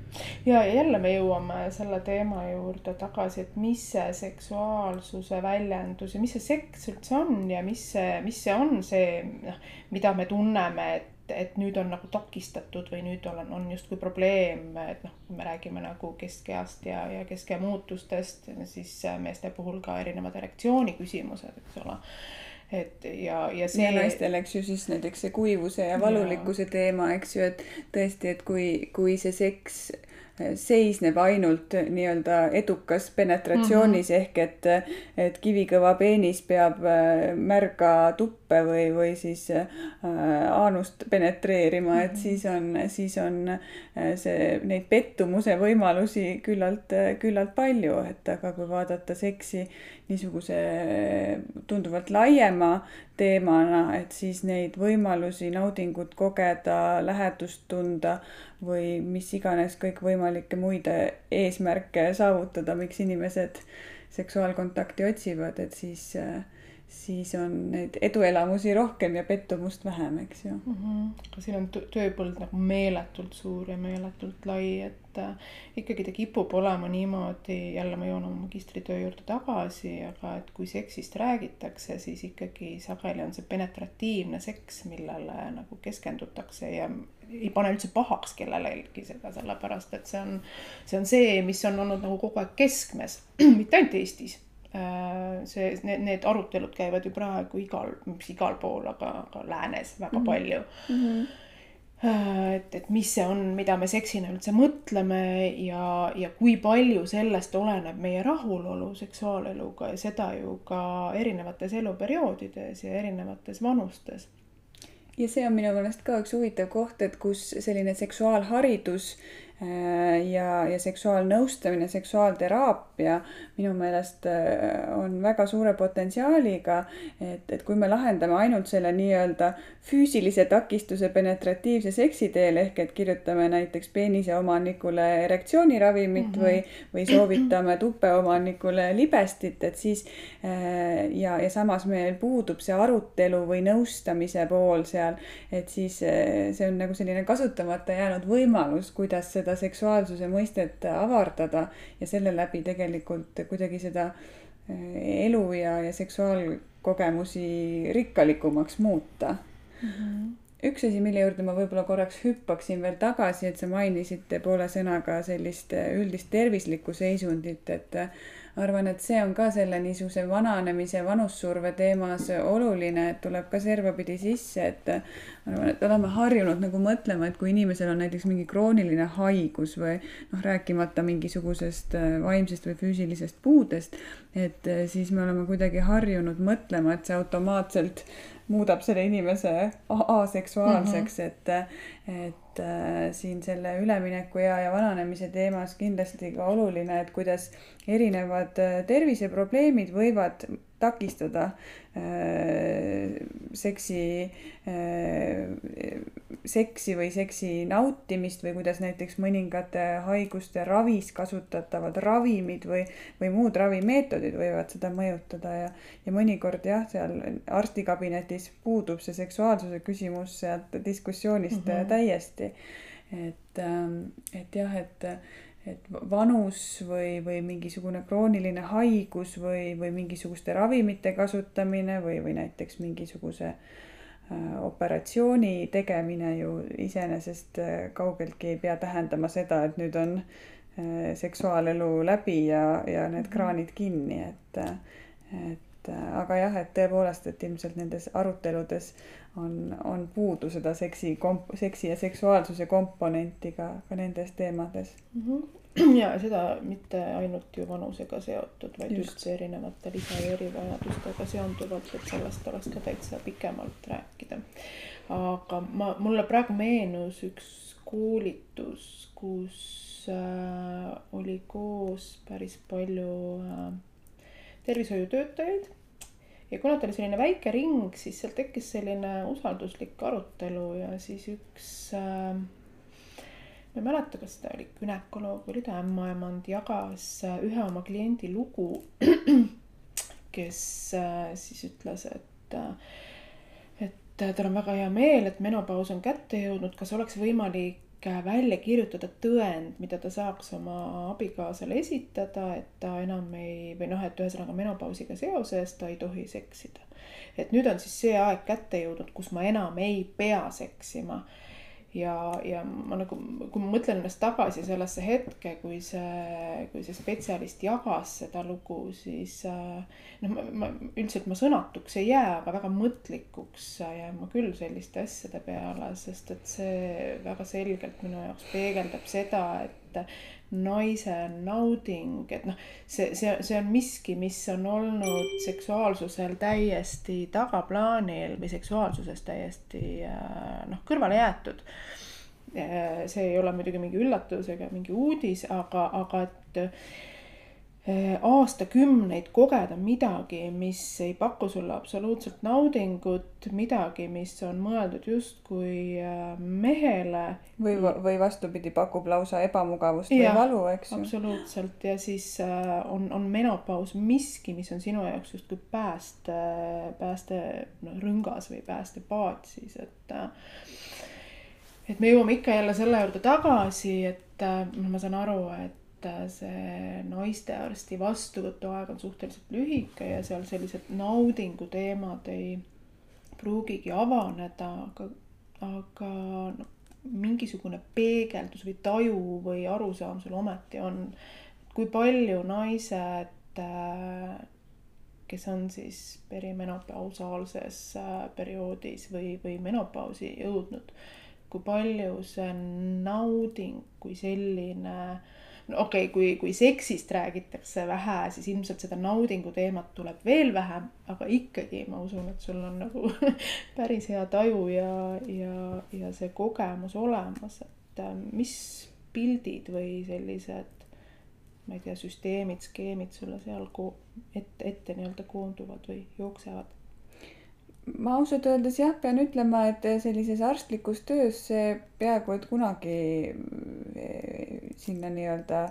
ja jälle me jõuame selle teema juurde tagasi, et mis see seksuaalsuse väljendus ja mis see seks üldse on ja mis see, mis see on see, noh, mida me tunneme, et et nüüd on nagu takistatud või nüüd on, on justkui probleem, et noh, kui me räägime nagu keskeast ja, ja keskea muutustest, siis meeste puhul ka erinevad erektsiooni küsimused, eks ole et ja, ja see. ja naistel, eks ju, siis näiteks see kuivuse ja valulikkuse ja. teema, eks ju, et tõesti, et kui, kui see seks seisneb ainult nii-öelda edukas penetratsioonis mm -hmm. ehk et, et kivikõva peenis peab äh, märga tuppe või, või siis äh, aanust penetreerima et mhm. siis on, siis on äh, see, neid pettumuse võimalusi küllalt, küllalt palju, et aga kui vaadata seksi niisuguse tunduvalt laiema teemana, et siis neid võimalusi naudingut kogeda, lähedust tunda või mis iganes kõikvõimalikke muid eesmärke saavutada, miks inimesed seksuaalkontakti otsivad, et siis, siis on neid eduelamusi rohkem ja pettumust vähem, eks ju mm. -hmm. siin on tööpõld nagu meeletult suur ja meeletult lai, et äh, ikkagi ta kipub olema niimoodi, jälle ma jõuan oma magistritöö juurde tagasi, aga et kui seksist räägitakse, siis ikkagi sageli on see penetratiivne seks, millele nagu keskendutakse ja ei pane üldse pahaks kellelegi seda, sellepärast et see on, see on see, mis on olnud nagu kogu aeg keskmes, mitte ainult Eestis. Äh, see, need, need arutelud käivad ju praegu igal, mis igal pool, aga, aga läänes väga mm -hmm. palju mm. -hmm et, et mis see on, mida me seksina üldse mõtleme ja, ja kui palju sellest oleneb meie rahulolu seksuaaleluga ja seda ju ka erinevates eluperioodides ja erinevates vanustes ja see on minu meelest ka üks huvitav koht, et kus selline seksuaalharidus Äh, ja, ja seksuaalnõustamine, seksuaalteraapia minu meelest äh, on väga suure potentsiaaliga. et, et kui me lahendame ainult selle nii-öelda füüsilise takistuse penetratiivse seksi teel ehk et kirjutame näiteks peenise omanikule erektsiooniravimit mm -hmm. või, või soovitame tuppe omanikule libestit, et siis äh, ja, ja samas meil puudub see arutelu või nõustamise pool seal, et siis see on nagu selline kasutamata jäänud võimalus, kuidas seda seda seksuaalsuse mõistet avardada ja selle läbi tegelikult kuidagi seda äh, elu ja, ja seksuaalkogemusi rikkalikumaks muuta mm. -hmm üks asi, mille juurde ma võib-olla korraks hüppaksin veel tagasi, et sa mainisid poole sõnaga sellist üldist tervislikku seisundit, et arvan, et see on ka selle niisuguse vananemise, vanussurve teemas oluline, et tuleb ka servapidi sisse, et arvan, et oleme harjunud nagu mõtlema, et kui inimesel on näiteks mingi krooniline haigus või noh, rääkimata mingisugusest äh, vaimsest või füüsilisest puudest, et äh, siis me oleme kuidagi harjunud mõtlema, et see automaatselt muudab selle inimese aseksuaalseks mm, -hmm. et, et äh, siin selle üleminekuea ja vananemise teemas kindlasti ka oluline, et kuidas erinevad äh, terviseprobleemid võivad takistada äh, seksi äh,, seksi või seksi nautimist või kuidas näiteks mõningate haiguste ravis kasutatavad ravimid või, või muud ravimeetodid võivad seda mõjutada ja, ja mõnikord jah, seal arstikabinetis puudub see seksuaalsuse küsimus sealt diskussioonist mm -hmm. täiesti. et, ähm, et jah, et et vanus või, või mingisugune krooniline haigus või, või mingisuguste ravimite kasutamine või, või näiteks mingisuguse äh, operatsiooni tegemine ju iseenesest äh, kaugeltki ei pea tähendama seda, et nüüd on äh, seksuaalelu läbi ja, ja need mhm. kraanid kinni, et, et aga jah, et tõepoolest, et ilmselt nendes aruteludes on, on puudu seda seksi seksi ja seksuaalsuse komponenti ka, ka nendes teemades mm. -hmm. ja seda mitte ainult ju vanusega seotud, vaid Just. üldse erinevate lisa- ja erivajadustega seonduvalt, et sellest oleks ka täitsa pikemalt rääkida. aga ma, mulle praegu meenus üks koolitus, kus äh, oli koos päris palju äh, tervishoiutöötajaid ja kuna ta oli selline väike ring, siis seal tekkis selline usalduslik arutelu ja siis üks äh, ma ei mäleta, kas ta oli gümnakoloog või oli ta ämmaemand, jagas äh, ühe oma kliendi lugu, kes äh, siis ütles, et äh, et tal on väga hea meel, et menopaus on kätte jõudnud, kas oleks võimalik välja kirjutada tõend, mida ta saaks oma abikaasale esitada, et ta enam ei, või noh, et ühesõnaga menopausiga seoses ta ei tohi seksida. et nüüd on siis see aeg kätte jõudnud, kus ma enam ei pea seksima ja, ja ma nagu, kui ma mõtlen ennast tagasi sellesse hetke, kui see, kui see spetsialist jagas seda lugu, siis äh, noh, ma, ma üldiselt ma sõnatuks ei jää, aga väga mõtlikuks jään ma küll selliste asjade peale, sest et see väga selgelt minu jaoks peegeldab seda, et naise nauding, et noh, see, see, see on miski, mis on olnud seksuaalsusel täiesti tagaplaanil või seksuaalsusest täiesti äh, noh, kõrvale jäetud. Äh, see ei ole muidugi mingi üllatus ega mingi uudis, aga, aga et aastakümneid kogeda midagi, mis ei paku sulle absoluutselt naudingut, midagi, mis on mõeldud justkui äh, mehele. või, või vastupidi, pakub lausa ebamugavust ja, või valu, eks ju. absoluutselt ja siis äh, on, on menopaus miski, mis on sinu jaoks justkui pääste, päästerõngas või päästepaat siis, et et me jõuame ikka jälle selle juurde tagasi, et noh, ma saan aru, et et äh, see naistearsti vastuvõtuaeg on suhteliselt lühike ja seal sellised naudingu teemad ei pruugigi avaneda, aga, aga noh, mingisugune peegeldus või taju või arusaam sul ometi on. kui palju naised, äh, kes on siis perimenopausaalses äh, perioodis või, või menopausi jõudnud, kui palju see nauding kui selline äh, okei okay,, kui, kui seksist räägitakse vähe, siis ilmselt seda naudingu teemat tuleb veel vähem, aga ikkagi ma usun, et sul on nagu päris hea taju ja, ja, ja see kogemus olemas, et äh, mis pildid või sellised, ma ei tea, süsteemid, skeemid sulle seal ko-, ette, ette nii-öelda koonduvad või jooksevad ma ausalt öeldes jah, pean ütlema, et sellises arstlikus töös see peaaegu et kunagi eh, sinna nii-öelda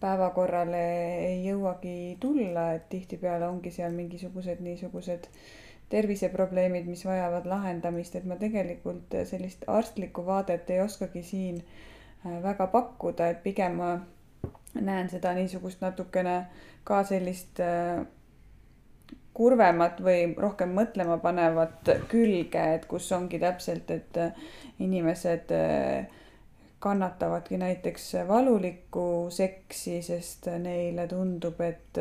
päevakorrale ei jõuagi tulla, et tihtipeale ongi seal mingisugused niisugused terviseprobleemid, mis vajavad lahendamist, et ma tegelikult sellist arstlikku vaadet ei oskagi siin väga pakkuda, et pigem ma näen seda niisugust natukene ka sellist kurvemat või rohkem mõtlema panevat külge, et kus ongi täpselt, et inimesed kannatavadki näiteks valulikku seksi, sest neile tundub, et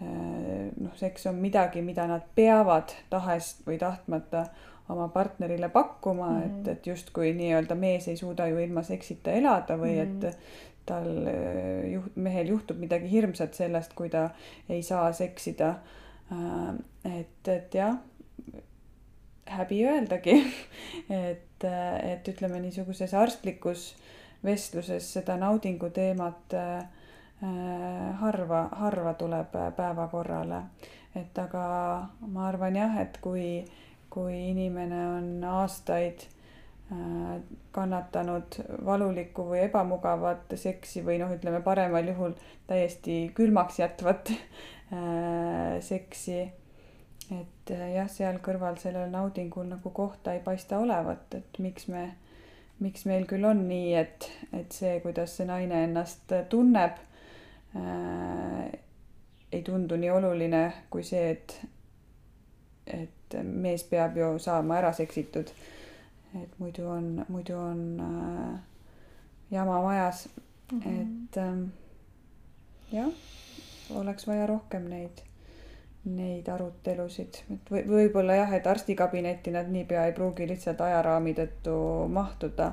noh, seks on midagi, mida nad peavad tahes või tahtmata oma partnerile pakkuma mm, -hmm. et, et justkui nii-öelda mees ei suuda ju ilma seksita elada või mm -hmm. et tal juht, mehel juhtub midagi hirmsat sellest, kui ta ei saa seksida. Et, et jah, häbi öeldagi et, et ütleme niisuguses arstlikus vestluses seda naudingu teemat äh, harva, harva tuleb päevakorrale. et aga ma arvan jah, et kui, kui inimene on aastaid äh, kannatanud valulikku või ebamugavat seksi või noh, ütleme paremal juhul täiesti külmaks jätvat äh, seksi et äh, jah, seal kõrval sellel naudingul nagu kohta ei paista olevat, et miks me, miks meil küll on nii, et, et see, kuidas see naine ennast tunneb äh,, ei tundu nii oluline kui see, et, et mees peab ju saama ära seksitud. et muidu on, muidu on äh, jama majas mm, -hmm. et äh, jah, oleks vaja rohkem neid neid arutelusid, et või võib-olla jah, et arstikabinetti nad niipea ei pruugi lihtsalt ajaraami tõttu mahtuda,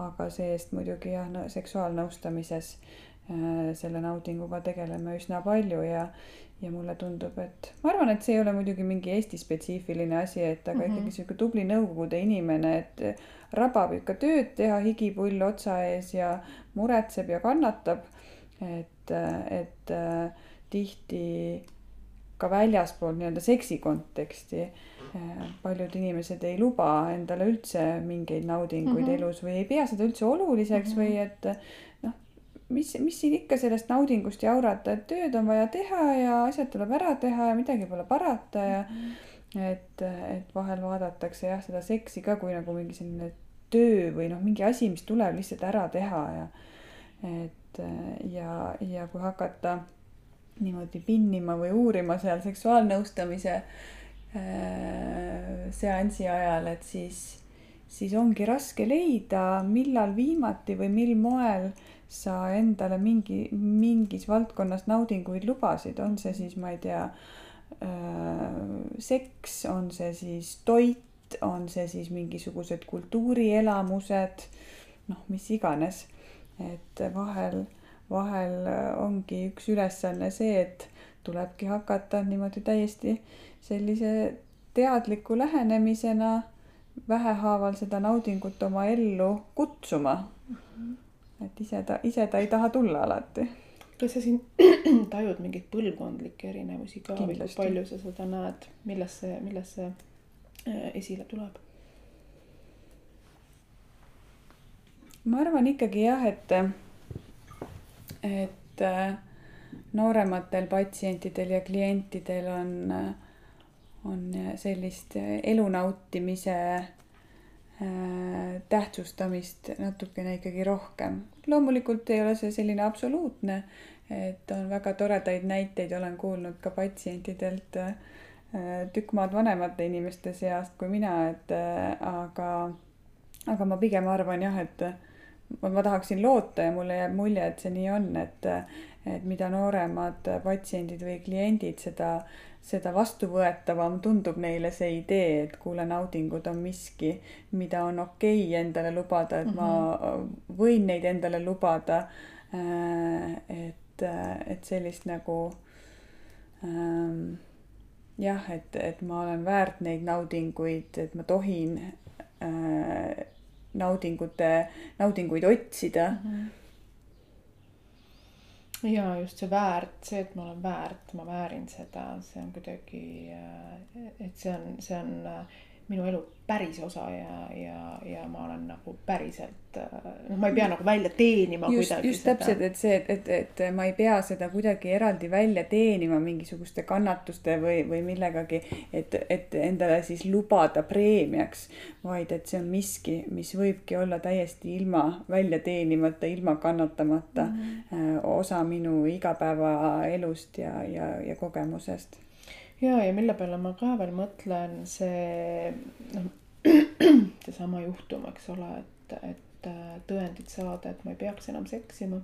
aga see-eest muidugi jah no,, seksuaalnõustamises äh, selle naudinguga tegeleme üsna palju ja ja mulle tundub, et ma arvan, et see ei ole muidugi mingi Eesti spetsiifiline asi, et aga mm -hmm. ikkagi sihuke tubli Nõukogude inimene, et rabab ikka tööd teha, higipull otsa ees ja muretseb ja kannatab. et, et äh, tihti ka väljaspool nii-öelda seksi konteksti eh, paljud inimesed ei luba endale üldse mingeid naudinguid mm -hmm. elus või ei pea seda üldse oluliseks mm -hmm. või et noh, mis, mis siin ikka sellest naudingust jaurata, et tööd on vaja teha ja asjad tuleb ära teha ja midagi pole parata ja mm -hmm. et, et vahel vaadatakse jah, seda seksi ka kui nagu mingi selline töö või noh, mingi asi, mis tuleb lihtsalt ära teha ja et ja, ja kui hakata niimoodi pinnima või uurima seal seksuaalnõustamise äh, seansi ajal, et siis, siis ongi raske leida, millal viimati või mil moel sa endale mingi, mingis valdkonnas naudinguid lubasid, on see siis, ma ei tea äh,, seks, on see siis toit, on see siis mingisugused kultuurielamused, noh, mis iganes. et vahel vahel äh, ongi üks ülesanne see, et tulebki hakata niimoodi täiesti sellise teadliku lähenemisena vähehaaval seda naudingut oma ellu kutsuma mm. -hmm. et ise ta, ise ta ei taha tulla alati. kas sa siin tajud mingeid põlvkondlikke erinevusi ka või kui palju sa seda näed, milles see, milles see äh, esile tuleb? ma arvan ikkagi jah, et et äh, noorematel patsientidel ja klientidel on, äh, on sellist elu nautimise äh, tähtsustamist natukene ikkagi rohkem. loomulikult ei ole see selline absoluutne, et on väga toredaid näiteid, olen kuulnud ka patsientidelt tükk maad vanemate inimeste seast kui mina, et aga, aga ma pigem arvan jah, et ma tahaksin loota ja mulle jääb mulje, et see nii on, et, et mida nooremad patsiendid või kliendid, seda, seda vastuvõetavam tundub neile see idee, et kuule, naudingud on miski, mida on okei okay endale lubada, et mm -hmm. ma mhm. võin neid endale lubada. et, et sellist nagu ähm, jah, et, et ma olen väärt neid naudinguid, et ma tohin äh, naudingute, naudinguid otsida mm. -hmm ja just see väärt, see, et ma olen väärt, ma väärin seda, see on kuidagi, et see on, see on minu elu päris osa ja, ja, ja ma olen nagu päriselt, noh, ma ei pea nagu välja teenima just, kuidagi. just täpselt, et see, et, et, et ma ei pea seda kuidagi eraldi välja teenima mingisuguste kannatuste või, või millegagi, et, et endale siis lubada preemiaks, vaid et see on miski, mis võibki olla täiesti ilma välja teenimata, ilma kannatamata mm -hmm. osa minu igapäevaelust ja, ja, ja kogemusest ja, ja mille peale ma ka veel mõtlen, see noh, seesama juhtum, eks ole, et, et äh, tõendit saada, et ma ei peaks enam seksima.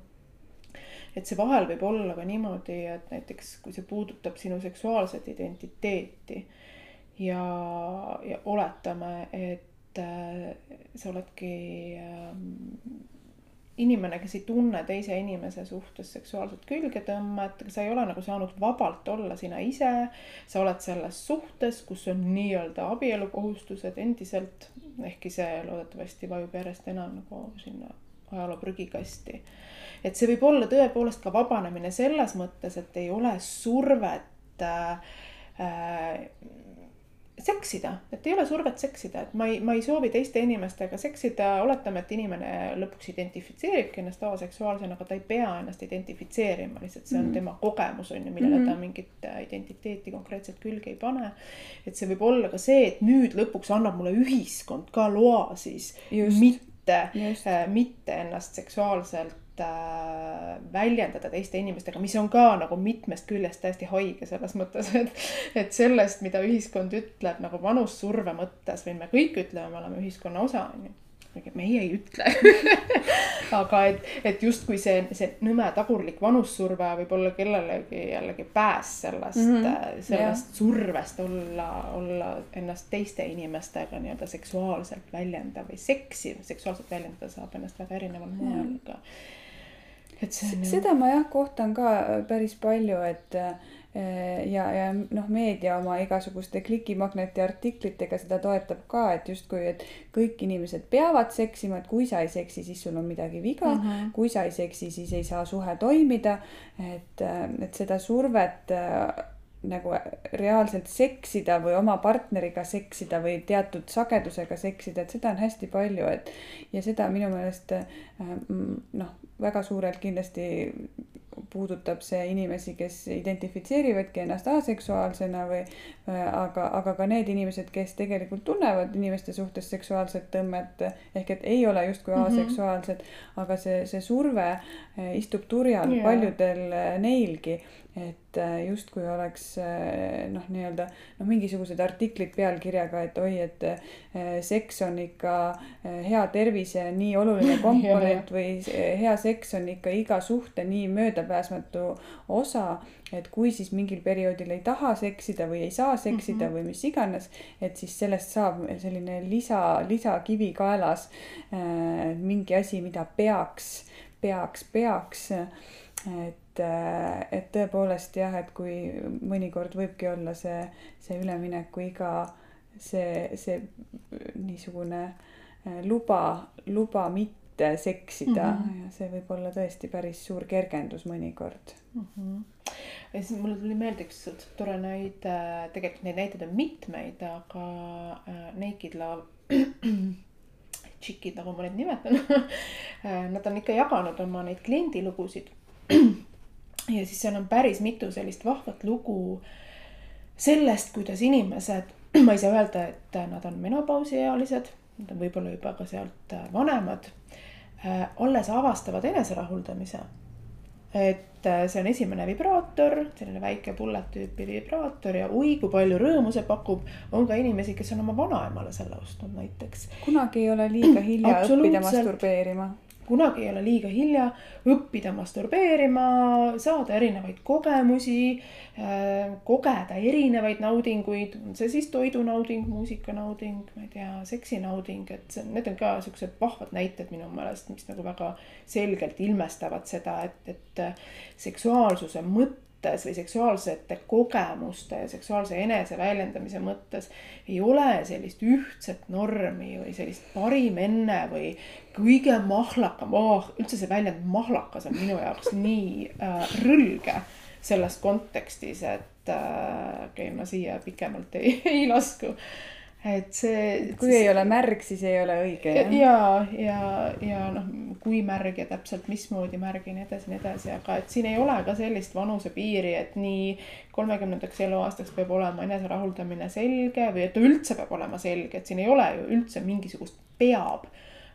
et see vahel võib olla ka niimoodi, et näiteks kui see puudutab sinu seksuaalset identiteeti ja, ja oletame, et äh, sa oledki äh, inimene, kes ei tunne teise inimese suhtes seksuaalset külgetõmmet, sa ei ole nagu saanud vabalt olla sina ise. sa oled selles suhtes, kus on nii-öelda abielukohustused endiselt, ehkki see loodetavasti vajub järjest enam nagu sinna ajaloo prügikasti. et see võib olla tõepoolest ka vabanemine selles mõttes, et ei ole survet äh, äh, seksida, et ei ole survet seksida, et ma ei, ma ei soovi teiste inimestega seksida, oletame, et inimene lõpuks identifitseeribki ennast aseksuaalsena, aga ta ei pea ennast identifitseerima, lihtsalt see on mm -hmm. tema kogemus on ju, millele mm -hmm. ta mingit äh, identiteeti konkreetselt külge ei pane. et see võib olla ka see, et nüüd lõpuks annab mulle ühiskond ka loa siis Just. mitte, äh, mitte ennast seksuaalselt väljendada teiste inimestega, mis on ka nagu mitmest küljest täiesti haige selles mõttes, et, et sellest, mida ühiskond ütleb nagu vanussurve mõttes või me kõik ütleme, me oleme ühiskonna osa, on ju meie ei ütle aga et, et justkui see, see nõme tagurlik vanussurve võib olla kellelegi jällegi pääs sellest mm, -hmm. sellest yeah. survest olla, olla ennast teiste inimestega nii-öelda seksuaalselt väljendav või seksi seksuaalselt väljendada saab ennast väga erineval moel -hmm. ka et see on seda ma jah kohtan ka äh, päris palju, et äh, ja, ja noh, meedia oma igasuguste klikimagneti artiklitega seda toetab ka, et justkui, et kõik inimesed peavad seksima, et kui sa ei seksi, siis sul on midagi viga mm, -hmm. kui sa ei seksi, siis ei saa suhe toimida. et, äh, et seda survet nagu reaalselt seksida või oma partneriga seksida või teatud sagedusega seksida, et seda on hästi palju, et ja seda minu meelest noh, väga suurelt kindlasti puudutab see inimesi, kes identifitseerivadki ennast aseksuaalsena või aga, aga ka need inimesed, kes tegelikult tunnevad inimeste suhtes seksuaalset tõmmet ehk et ei ole justkui mm -hmm. aseksuaalsed, aga see, see surve eh, istub turjal yeah. paljudel neilgi et äh, justkui oleks äh, noh, nii-öelda noh, mingisugused artiklid pealkirjaga, et oi, et äh, seks on ikka hea tervise nii oluline komponent või hea seks on ikka iga suhte nii möödapääsmatu osa. et kui siis mingil perioodil ei taha seksida või ei saa seksida mm -hmm. või mis iganes, et siis sellest saab selline lisa, lisakivi kaelas. mingi asi, mida peaks, peaks, peaks et et, äh, et tõepoolest jah, et kui mõnikord võibki olla see, see üleminekuiga, see, see niisugune äh, luba, luba mitte seksida mm -hmm. ja see võib olla tõesti päris suur kergendus mõnikord mm. -hmm. ja siis mulle tuli meelde üks tore näide, tegelikult neid näiteid on mitmeid, aga äh, Naked Love tšikid, nagu ma neid nimetan Nad on ikka jaganud oma neid kliendilugusid ja siis seal on päris mitu sellist vahvat lugu sellest, kuidas inimesed, ma ei saa öelda, et nad on menopausiealised, nad on võib-olla juba ka sealt vanemad, äh, alles avastavad eneserahuldamise. et äh, see on esimene vibraator, selline väike bullet tüüpi vibraator ja oi kui palju rõõmu see pakub. on ka inimesi, kes on oma vanaemale selle ostnud näiteks. kunagi ei ole liiga hilja õppida masturbeerima kunagi ei ole liiga hilja õppida masturbeerima, saada erinevaid kogemusi, äh, kogeda erinevaid naudinguid, on see siis toidunauding, muusikanauding, ma ei tea, seksinauding, et see, need on ka siuksed vahvad näited minu meelest, mis nagu väga selgelt ilmestavad seda, et, et seksuaalsuse mõte mõttes või seksuaalsete kogemuste ja seksuaalse eneseväljendamise mõttes ei ole sellist ühtset normi või sellist parim enne või kõige mahlakam oh,, üldse see väljend mahlakas on minu jaoks nii äh, rõlge selles kontekstis, et äh, okei okay,, ma siia pikemalt ei, ei lasku et see. kui ei ole märg, siis ei ole õige. ja, ja, ja noh, kui märg ja täpselt mismoodi märg ja nii edasi, nii edasi, aga et siin ei ole ka sellist vanusepiiri, et nii kolmekümnendaks eluaastaks peab olema eneserahuldamine selge või et ta üldse peab olema selge, et siin ei ole ju üldse mingisugust peab.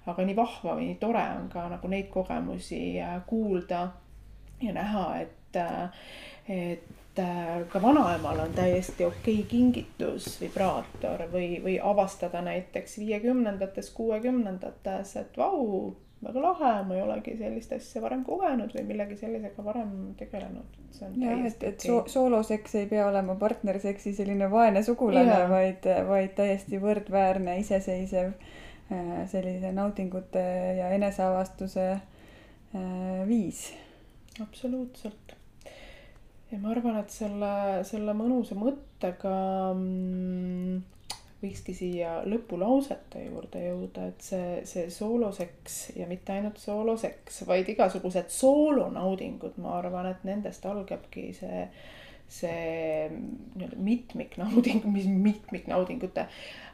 aga nii vahva või nii tore on ka nagu neid kogemusi äh, kuulda ja näha, et, äh, et Äh, ka vanaemal on täiesti okei okay kingitus, vibraator või, või avastada näiteks viiekümnendates, kuuekümnendates, et vau, väga lahe, ma ei olegi sellist asja varem kogenud või millegi sellisega varem tegelenud. jah, et, et so sooloseks ei pea olema partnerseksi selline vaene sugulane, vaid, vaid täiesti võrdväärne, iseseisev äh, sellise naudingute ja eneseavastuse äh, viis. absoluutselt ja ma arvan, et selle, selle mõnusa mõttega mm, võikski siia lõpulausete juurde jõuda, et see, see sooloseks ja mitte ainult sooloseks, vaid igasugused soolonaudingud, ma arvan, et nendest algabki see see nii-öelda mitmiknauding, mis mitmiknaudingute,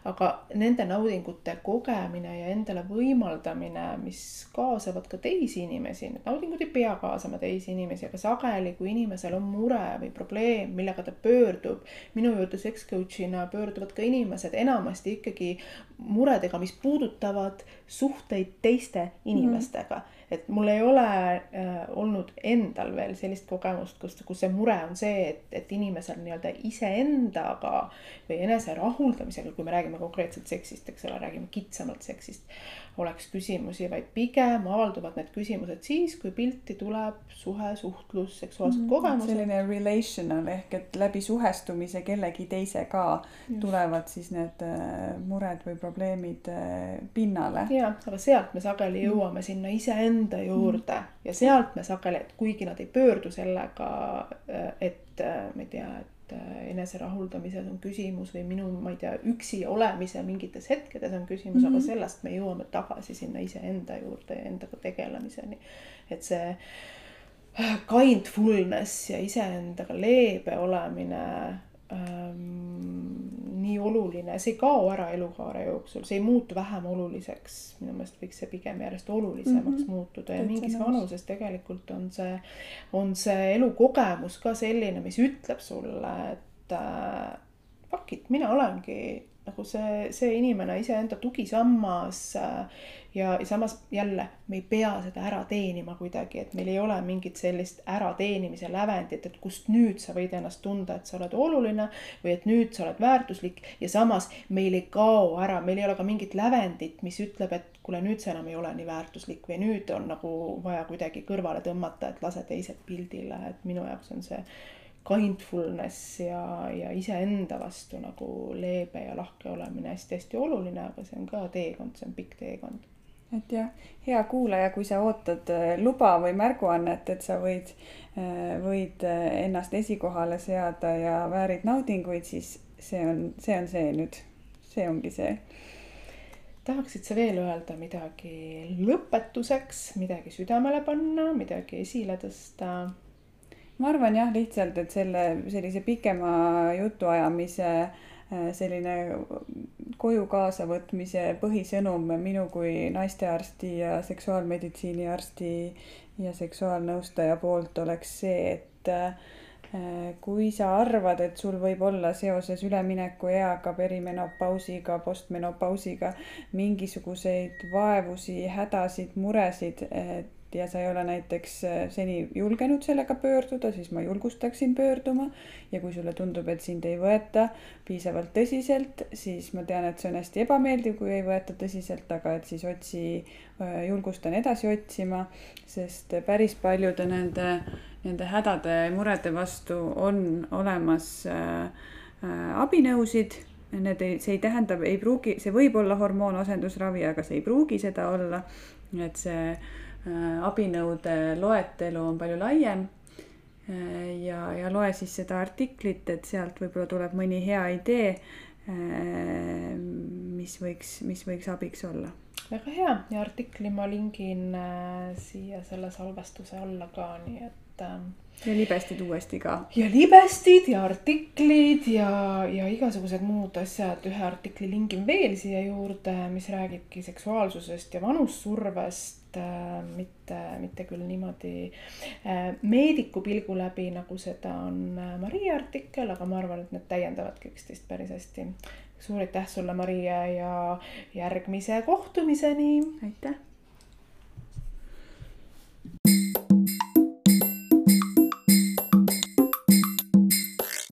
aga nende naudingute kogemine ja endale võimaldamine, mis kaasavad ka teisi inimesi, need naudingud ei pea kaasama teisi inimesi, aga sageli, kui inimesel on mure või probleem, millega ta pöördub, minu juurde seks coach'ina pöörduvad ka inimesed enamasti ikkagi muredega, mis puudutavad suhteid teiste inimestega mm. -hmm et mul ei ole äh, olnud endal veel sellist kogemust, kus, kus see mure on see, et, et inimesel nii-öelda iseendaga või enese rahuldamisega, kui me räägime konkreetselt seksist, eks ole, räägime kitsamalt seksist, oleks küsimusi, vaid pigem avalduvad need küsimused siis, kui pilti tuleb suhe, suhtlus, seksuaalsed mm, kogemused. selline relational ehk et läbi suhestumise kellegi teisega Just. tulevad siis need äh, mured või probleemid äh, pinnale. ja, aga sealt me sageli mm. jõuame mm. sinna iseenda juurde mm. ja sealt me sageli, et kuigi nad ei pöördu sellega, äh, et ma ei tea, et et äh, eneserahuldamises on küsimus või minu, ma ei tea, üksi olemise mingites hetkedes on küsimus mm, -hmm. aga mhm. sellest me jõuame tagasi sinna iseenda juurde ja endaga tegelemiseni. et see äh, kindfulness ja iseendaga leebe olemine ähm, nii oluline, see ei kao ära elukaare jooksul, see ei muutu vähem oluliseks. minu meelest võiks see pigem järjest olulisemaks mm -hmm. muutuda ja mingis vanuses tegelikult on see, on see elukogemus ka selline, mis ütleb sulle, et äh, fuck it, mina olengi nagu see, see inimene iseenda tugisammas äh, ja samas jälle me ei pea seda ära teenima kuidagi, et meil ei ole mingit sellist ärateenimise lävendit, et kust nüüd sa võid ennast tunda, et sa oled oluline või et nüüd sa oled väärtuslik. Ja samas meil ei kao ära, meil ei ole ka mingit lävendit, mis ütleb, et kuule, nüüd sa enam ei ole nii väärtuslik või nüüd on nagu vaja kuidagi kõrvale tõmmata, et lase teised pildile, et minu jaoks on see kindfulness ja, ja iseenda vastu nagu leebe ja lahke olemine hästi-hästi oluline, aga see on ka teekond, see on pikk teekond et jah, hea kuulaja, kui sa ootad äh, luba või märguannet, et sa võid, äh, võid äh, ennast esikohale seada ja väärid naudinguid, siis see on, see on see nüüd, see ongi see. tahaksid sa veel öelda midagi lõpetuseks, midagi südamele panna, midagi esile tõsta? Ma arvan jah, lihtsalt, et selle sellise pikema jutuajamise äh, selline koju kaasavõtmise põhisõnum minu kui naistearsti ja seksuaalmeditsiini arsti ja seksuaalnõustaja poolt oleks see, et äh, kui sa arvad, et sul võib olla seoses üleminekueaga, perimenopausiga, postmenopausiga mingisuguseid vaevusi, hädasid, muresid, et ja sa ei ole näiteks äh, seni julgenud sellega pöörduda, siis ma julgustaksin pöörduma. ja kui sulle tundub, et sind ei võeta piisavalt tõsiselt, siis ma tean, et see on hästi ebameeldiv, kui ei võeta tõsiselt, aga et siis otsi, äh, julgustan edasi otsima, sest päris paljude nende, nende hädade ja murede vastu on olemas äh, abinõusid need ei, see ei tähenda, ei pruugi, see võib olla hormoonasendusravi, aga see ei pruugi seda olla. et see abinõude loetelu on palju laiem. Äh, ja, ja loe siis seda artiklit, et sealt võib-olla tuleb mõni hea idee, äh, mis võiks, mis võiks abiks olla. väga hea ja artikli ma lingin siia selle salvestuse alla ka, nii et et äh, ja libestid uuesti ka. ja libestid ja artiklid ja, ja igasugused muud asjad, ühe artikli lingin veel siia juurde, mis räägibki seksuaalsusest ja vanussurvest äh,, mitte, mitte küll niimoodi äh, meediku pilgu läbi, nagu seda on äh, Maria artikkel, aga ma arvan, et need täiendavadki üksteist päris hästi. suur aitäh sulle, Maria, ja järgmise kohtumiseni. aitäh